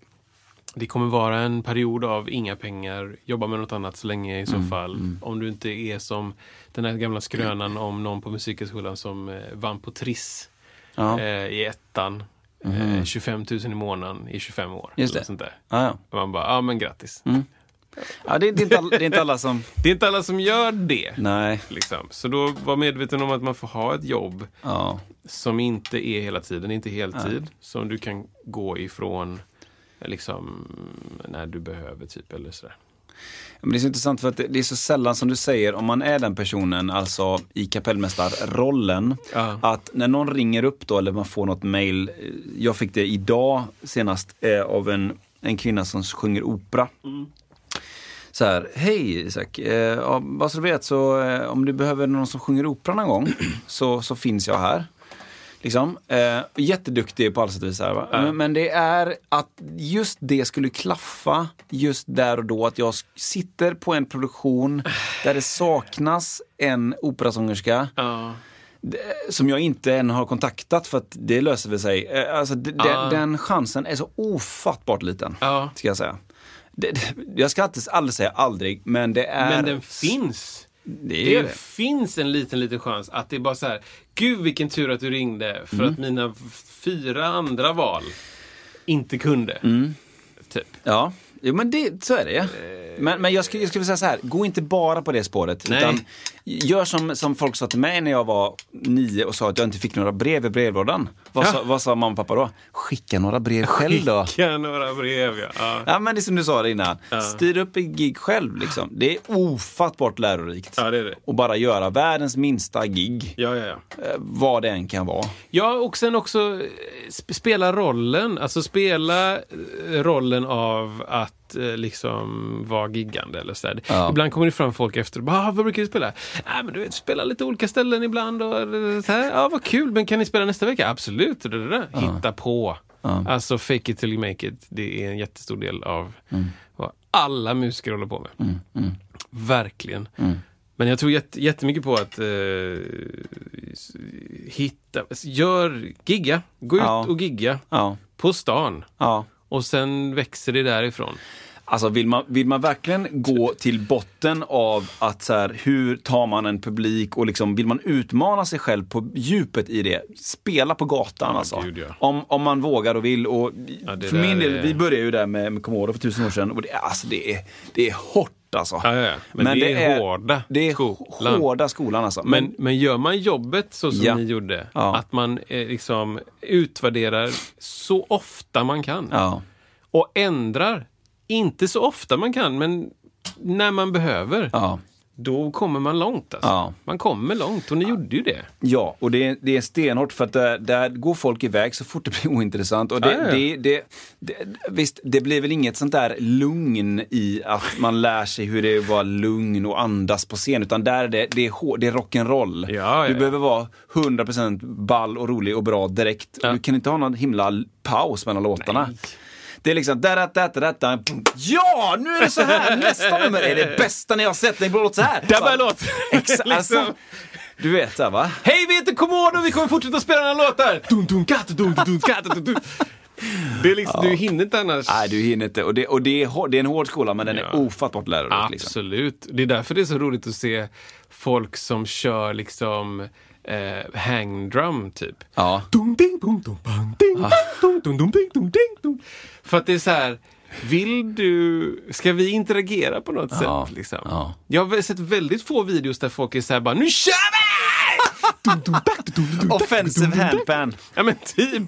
B: det kommer vara en period av inga pengar, jobba med något annat så länge i så fall. Om du inte är som den här gamla skrönan om någon på Musikhögskolan som eh, vann på Triss
A: Ja.
B: eh, i ettan. Eh, 25 000 i månaden i 25 år.
A: Just det.
B: Sånt där.
A: Ja, ja.
B: Och man bara, ja men grattis.
A: ja det, det, är inte alla, det är inte alla som...
B: Det är inte alla som gör det.
A: Nej.
B: Liksom. Så då var medveten om att man får ha ett jobb
A: Ja.
B: som inte är hela tiden, inte heltid. Som du kan gå ifrån liksom, när du behöver, typ. Eller sådär.
A: Men det är så intressant för att det, är så sällan som du säger, om man är den personen, alltså i kapellmästarrollen,
B: Ja.
A: att när någon ringer upp då eller man får något mail, eh, jag fick det idag senast eh, av en, en kvinna som sjunger opera. Så här, hej Isak, eh, ja, bara så du vet så eh, om du behöver någon som sjunger opera någon gång så, så finns jag här. Liksom. Eh, jätteduktig på alla sätt och vis. Här, va? Men, det är att just det skulle klaffa just där och då. Att jag sitter på en produktion där det saknas en operasångerska
B: Ja.
A: som jag inte än har kontaktat för att det löser väl sig. Eh, Alltså, d-
B: Ja.
A: den, den chansen är så ofattbart liten. Ska jag säga. Det, jag ska alltid, aldrig säga aldrig, men det är...
B: Men den finns.
A: Det
B: Det
A: det.
B: finns en liten, liten chans att det är bara så här. Gud vilken tur att du ringde för
A: Mm.
B: att mina fyra andra val inte kunde.
A: Mm.
B: Typ.
A: Ja, jo, men det, så är det. Men, men jag skulle, jag skulle säga så här, gå inte bara på det spåret.
B: Nej.
A: Utan gör som, som folk sa till mig när jag var nio och sa att jag inte fick några brev i brevlådan. Vad,
B: Ja.
A: sa, vad sa mamma och pappa då? Skicka några brev själv då.
B: Skicka några brev, ja. ja.
A: Ja men det är som du sa det innan. Styr upp ett gig själv liksom. Det är ofattbart lärorikt.
B: Ja, det är det.
A: Och bara göra världens minsta gig.
B: Ja, ja, ja.
A: eh, Vad det än kan vara.
B: Ja, och sen också eh, sp- spela rollen. Alltså spela eh, rollen av att eh, liksom vara giggande eller så där.
A: Ja.
B: Ibland kommer det fram folk efter och bara, ah, vad brukar du spela? Nej, men du vet, spela lite olika ställen ibland och eh, så här. Ja, vad kul, men kan ni spela nästa vecka? Absolut. Där. Hitta på. Alltså fake it till you make it. Det är en jättestor del av vad alla musiker håller på med. Verkligen. Men jag tror jätte, jättemycket på att eh, hitta, gör, gigga, gå
A: Ja.
B: ut och gigga
A: Ja,
B: på stan.
A: ja.
B: Och sen växer det därifrån.
A: Alltså vill man, vill man verkligen gå till botten av att så här, hur tar man en publik och liksom, vill man utmana sig själv på djupet i det, spela på gatan
B: Ja,
A: alltså.
B: gud, ja.
A: om, om man vågar och vill. Och
B: Ja,
A: för min del,
B: är-
A: vi började ju där med, med Commodore för tusen år sedan och det, är- alltså, det, är, det är hårt alltså.
B: Ja, ja, ja. Men det är hårda
A: Det är
B: skolan.
A: hårda skolan alltså.
B: Men, men gör man jobbet så som ni gjorde, att man eh, liksom utvärderar så ofta man kan. Och ändrar, inte så ofta man kan, men när man behöver.
A: Ja.
B: då kommer man långt. Alltså.
A: Ja.
B: Man kommer långt och ni gjorde ju det.
A: Ja, och det, är- det är stenhårt för att där, där går folk iväg så fort det blir ointressant. Och det,
B: Ja, ja.
A: Det, det, det, visst, det blir väl inget sånt där lugn i att man lär sig hur det är att vara lugn och andas på scen. Utan där är det, det, är, hår- det är rock'n'roll.
B: Ja, ja,
A: du
B: ja.
A: behöver vara 100% ball och rolig och bra direkt.
B: Ja.
A: Du kan inte ha någon himla paus mellan låtarna. Det är liksom da, da, da, da, Ja, nu är det så här! Nästa nummer är det bästa ni har sett. Det låter så här.
B: Där börjar låten.
A: Exakt. Alltså,
B: Liksom.
A: du vet här, va?
B: Hej, vi heter Komodo vi kommer fortsätta spela den här låten! Dun, dun, katt, dun, dun, katt, dun, dun. Det är liksom, du hinner inte annars.
A: Nej, du hinner inte. Och det, och det, är, det är en hård skola, men den är
B: Ja.
A: ofattbart lärorik. Liksom.
B: Absolut. Det är därför det är så roligt att se folk som kör liksom eh, hangdrum typ.
A: Ja.
B: För att det är så här, vill du, ska vi interagera på något
A: Ja,
B: sätt? Liksom?
A: ja.
B: Jag har sett väldigt få videos där folk är så här bara, nu kör vi!
A: Offensive handpan.
B: Ja men typ.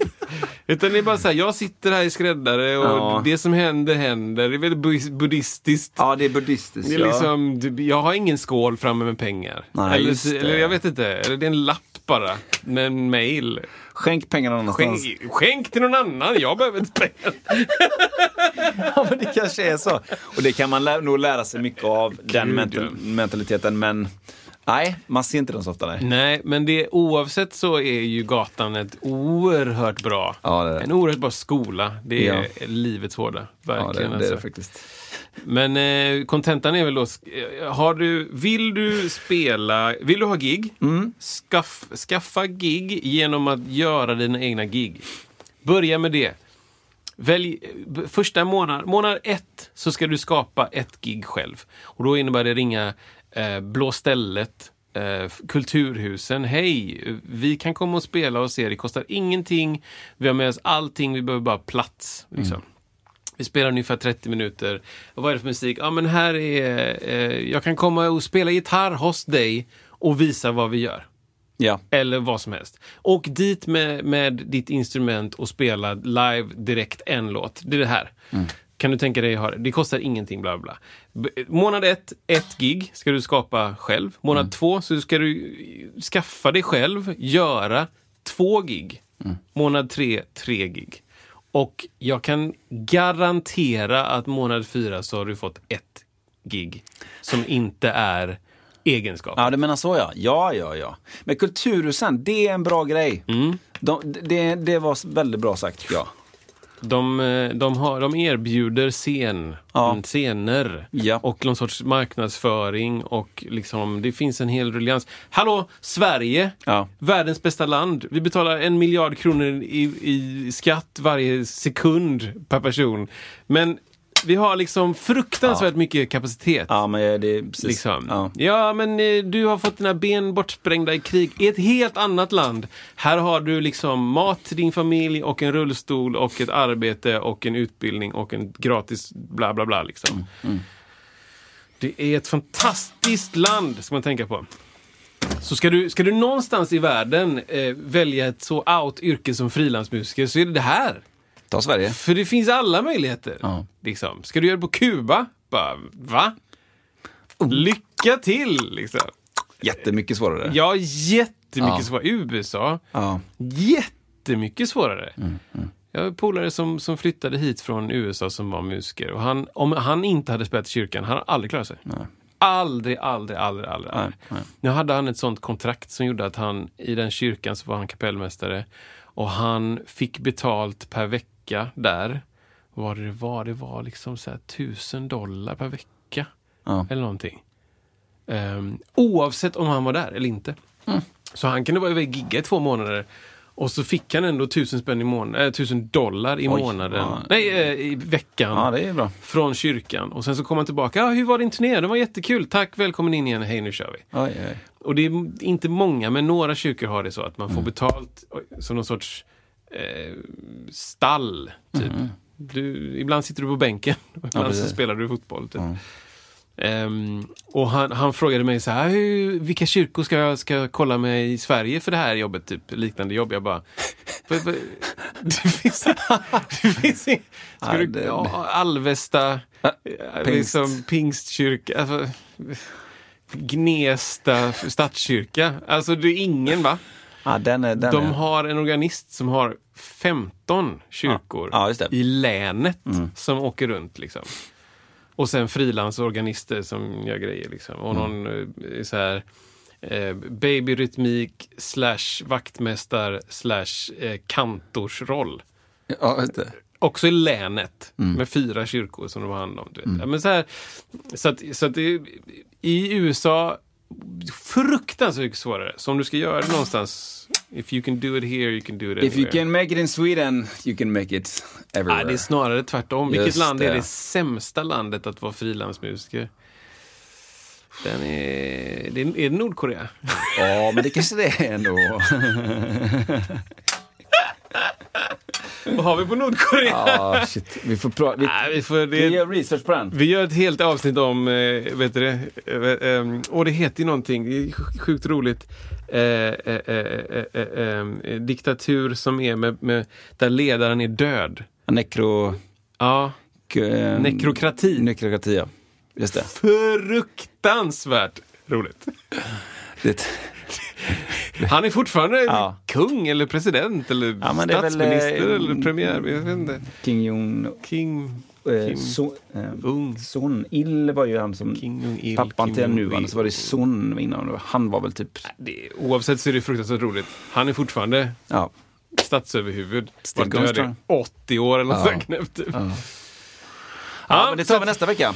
B: Utan det är bara så här, jag sitter här i skräddare och
A: Ja.
B: det som händer händer. Det är väldigt bu- buddhistiskt.
A: Ja, det är buddhistiskt.
B: Det är
A: ja.
B: liksom, jag har ingen skål framme med pengar.
A: Nej, just
B: eller,
A: det.
B: eller jag vet inte, eller det är en lapp bara med en mail.
A: Skänk pengarna någonstans.
B: Skänk, skänk till någon annan, jag behöver inte pengar.
A: Ja, men det kanske är så. Och det kan man lä- nog lära sig mycket av, den
B: Gud,
A: mental-
B: ja.
A: mentaliteten. Men nej, man ser inte den så ofta. Nej.
B: Nej, men det, oavsett så är ju gatan ett oerhört bra,
A: Ja, det är det.
B: en oerhört bra skola. Det är
A: Ja.
B: livets hårda.
A: Ja, det,
B: Verkligen.
A: det är det
B: alltså.
A: faktiskt.
B: Men eh, kontentan är väl då, eh, har du, vill du spela, vill du ha gig?
A: Mm.
B: Skaff, skaffa gig genom att göra dina egna gig. Börja med det. Välj eh, första månad, månad ett så ska du skapa ett gig själv. Och då innebär det ringa eh, Blå stället, eh, Kulturhusen. Hej, vi kan komma och spela hos er. Det kostar ingenting. Vi har med oss allting. Vi behöver bara plats. Liksom. Vi spelar ungefär 30 minuter. Och vad är det för musik? Ja, men här är... Eh, jag kan komma och spela gitarr hos dig och visa vad vi gör.
A: Ja.
B: Eller vad som helst. Och dit med, med ditt instrument och spela live direkt en låt. Det är det här. Kan du tänka dig att ha det? Det kostar ingenting, bla bla. Månad ett, ett gig ska du skapa själv. Månad två så ska du skaffa dig själv, göra två gig. Månad tre, tre gig. Och jag kan garantera att månad fyra så har du fått ett gig som inte är egenskap.
A: Ja, du menar så ja. Ja, ja, ja. Men Kulturhusen, det är en bra grej.
B: Mm.
A: De, det, det var väldigt bra sagt, ja.
B: De, eh, de, har, de erbjuder scen,
A: Ja.
B: mm, scener
A: Ja.
B: och någon sorts marknadsföring och liksom, det finns en hel ruljans. Hallå, Sverige!
A: Ja.
B: Världens bästa land. Vi betalar en miljard kronor i, i skatt varje sekund per person. Men vi har liksom fruktansvärt mycket kapacitet.
A: Ja, men det är precis.
B: Liksom.
A: Ja.
B: Ja. men eh, du har fått dina ben bortsprängda i krig i ett helt annat land. Här har du liksom mat till din familj och en rullstol och ett arbete och en utbildning och en gratis bla bla bla. Liksom.
A: Mm,
B: Det är ett fantastiskt land, ska man tänka på. Så ska du, ska du någonstans i världen eh, välja ett så out yrke som frilansmusiker så är det det här.
A: Ta Sverige.
B: För det finns alla möjligheter.
A: Ja.
B: Liksom. Ska du göra det på Kuba? Bara, va? Lycka till! Liksom.
A: Jättemycket svårare.
B: Ja, jättemycket
A: Ja.
B: svårare. USA,
A: Ja.
B: jättemycket svårare.
A: Mm,
B: Jag har polare som, som flyttade hit från USA som var musiker. Och han, om han inte hade spelat i kyrkan, han hade aldrig klarat sig. Aldrig, aldrig, aldrig, aldrig. aldrig.
A: nej.
B: Nu hade han ett sånt kontrakt som gjorde att han, i den kyrkan så var han kapellmästare. Och han fick betalt per vecka där. Vad det var? Det var liksom så här tusen dollar per vecka.
A: Ja.
B: Eller någonting. Ehm, oavsett om han var där eller inte.
A: Mm.
B: Så han kunde vara iväg och gigga i två månader. Och så fick han ändå tusen spänn i månaden, äh, tusen dollar i
A: Oj,
B: månaden.
A: ja.
B: Nej, eh, i veckan.
A: ja.
B: Från kyrkan. Och sen så kom han tillbaka. Ja, hur var din turné? Det var jättekul. Tack, välkommen in igen. Hej, nu kör vi.
A: Oj, oj.
B: Och det är inte många, men några kyrkor har det så att man
A: Mm.
B: får betalt som någon sorts eh, stall. Typ.
A: Mm.
B: Du, ibland sitter du på bänken, och ibland så
A: precis.
B: spelar du fotboll. Typ. Ehm, och han, han frågade mig så här, "Hur- vilka kyrkor ska jag, ska jag kolla med i Sverige för det här jobbet? Typ liknande jobb. Jag bara, "Vad- vad- det finns, det finns ing- Ska du, ja, Alvesta, eh,
A: pingst.
B: liksom pingstkyrka. Alltså, Gnesta stadskyrka. Alltså det är ingen va?
A: Ja, den är, den
B: De
A: är.
B: har en organist som har 15 kyrkor
A: det. Mm.
B: i länet som åker runt. Liksom. Och sen frilansorganister som gör grejer. Liksom. Och
A: Mm.
B: någon eh, så här, eh, babyrytmik slash vaktmästar slash eh, kantorsroll.
A: Ja.
B: Också i länet
A: Mm.
B: med fyra kyrkor som de har hand om. Du vet. Ja, men så, här, så att, så att det, i USA fruktansvärt mycket svårare. Så om du ska göra det någonstans, if you can do it here, you can do it
A: If you
B: anywhere.
A: can make it in Sweden, you can make it everywhere.
B: Nej, det är snarare tvärtom. Vilket
A: Just
B: land är
A: det.
B: det sämsta landet att vara frilansmusiker? Den är... det Är, är det Nordkorea?
A: Ja, men det kanske det är ändå.
B: Vad har vi på Nordkorea?
A: Ja, shit. Vi får prata. Vi,
B: vi, får,
A: vi gör research på den.
B: vi gör ett helt avsnitt om, eh, vet du det? Eh, eh, och det heter ju någonting, det är sj- sjukt roligt. Eh, eh, eh, eh, eh, eh, diktatur som är med, med, där ledaren är död.
A: Nekro...
B: Ja,
A: k- eh,
B: Nekrokrati.
A: Nekrokrati, ja. Just det.
B: fruktansvärt roligt.
A: det.
B: Han är fortfarande
A: Ja.
B: kung eller president eller
A: Ja, är väl,
B: statsminister
A: eh,
B: eller premiär. Jag vet inte.
A: King Jong...
B: King,
A: Eh,
B: Kim
A: so, eh. Son Il var ju han som...
B: Jong-il.
A: Pappan
B: Kim
A: till den nuvarande, så var det Son innan. Han var väl typ...
B: Det, oavsett så är det fruktansvärt roligt. Han är fortfarande
A: Ja.
B: statsöverhuvud. Var död i
A: strong.
B: 80 år eller något
A: Ja.
B: sånt knäppt. Typ.
A: Ja, men det tar vi nästa vecka.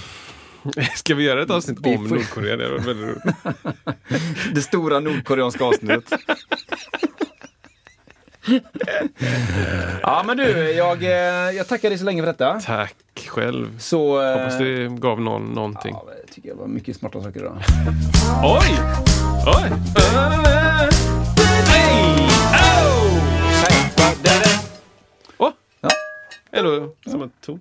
B: Ska vi göra ett avsnitt om Nordkorea? Det var väldigt roligt.
A: Det stora nordkoreanska avsnittet. ja, men du, jag, eh, jag tackar dig så länge för detta.
B: Tack själv.
A: Så... eh,
B: Hoppas det gav någon någonting.
A: Ja, det tycker jag var mycket smarta saker idag.
B: Oj! Oj! Åh!
A: Ja.
B: Eller samma ton.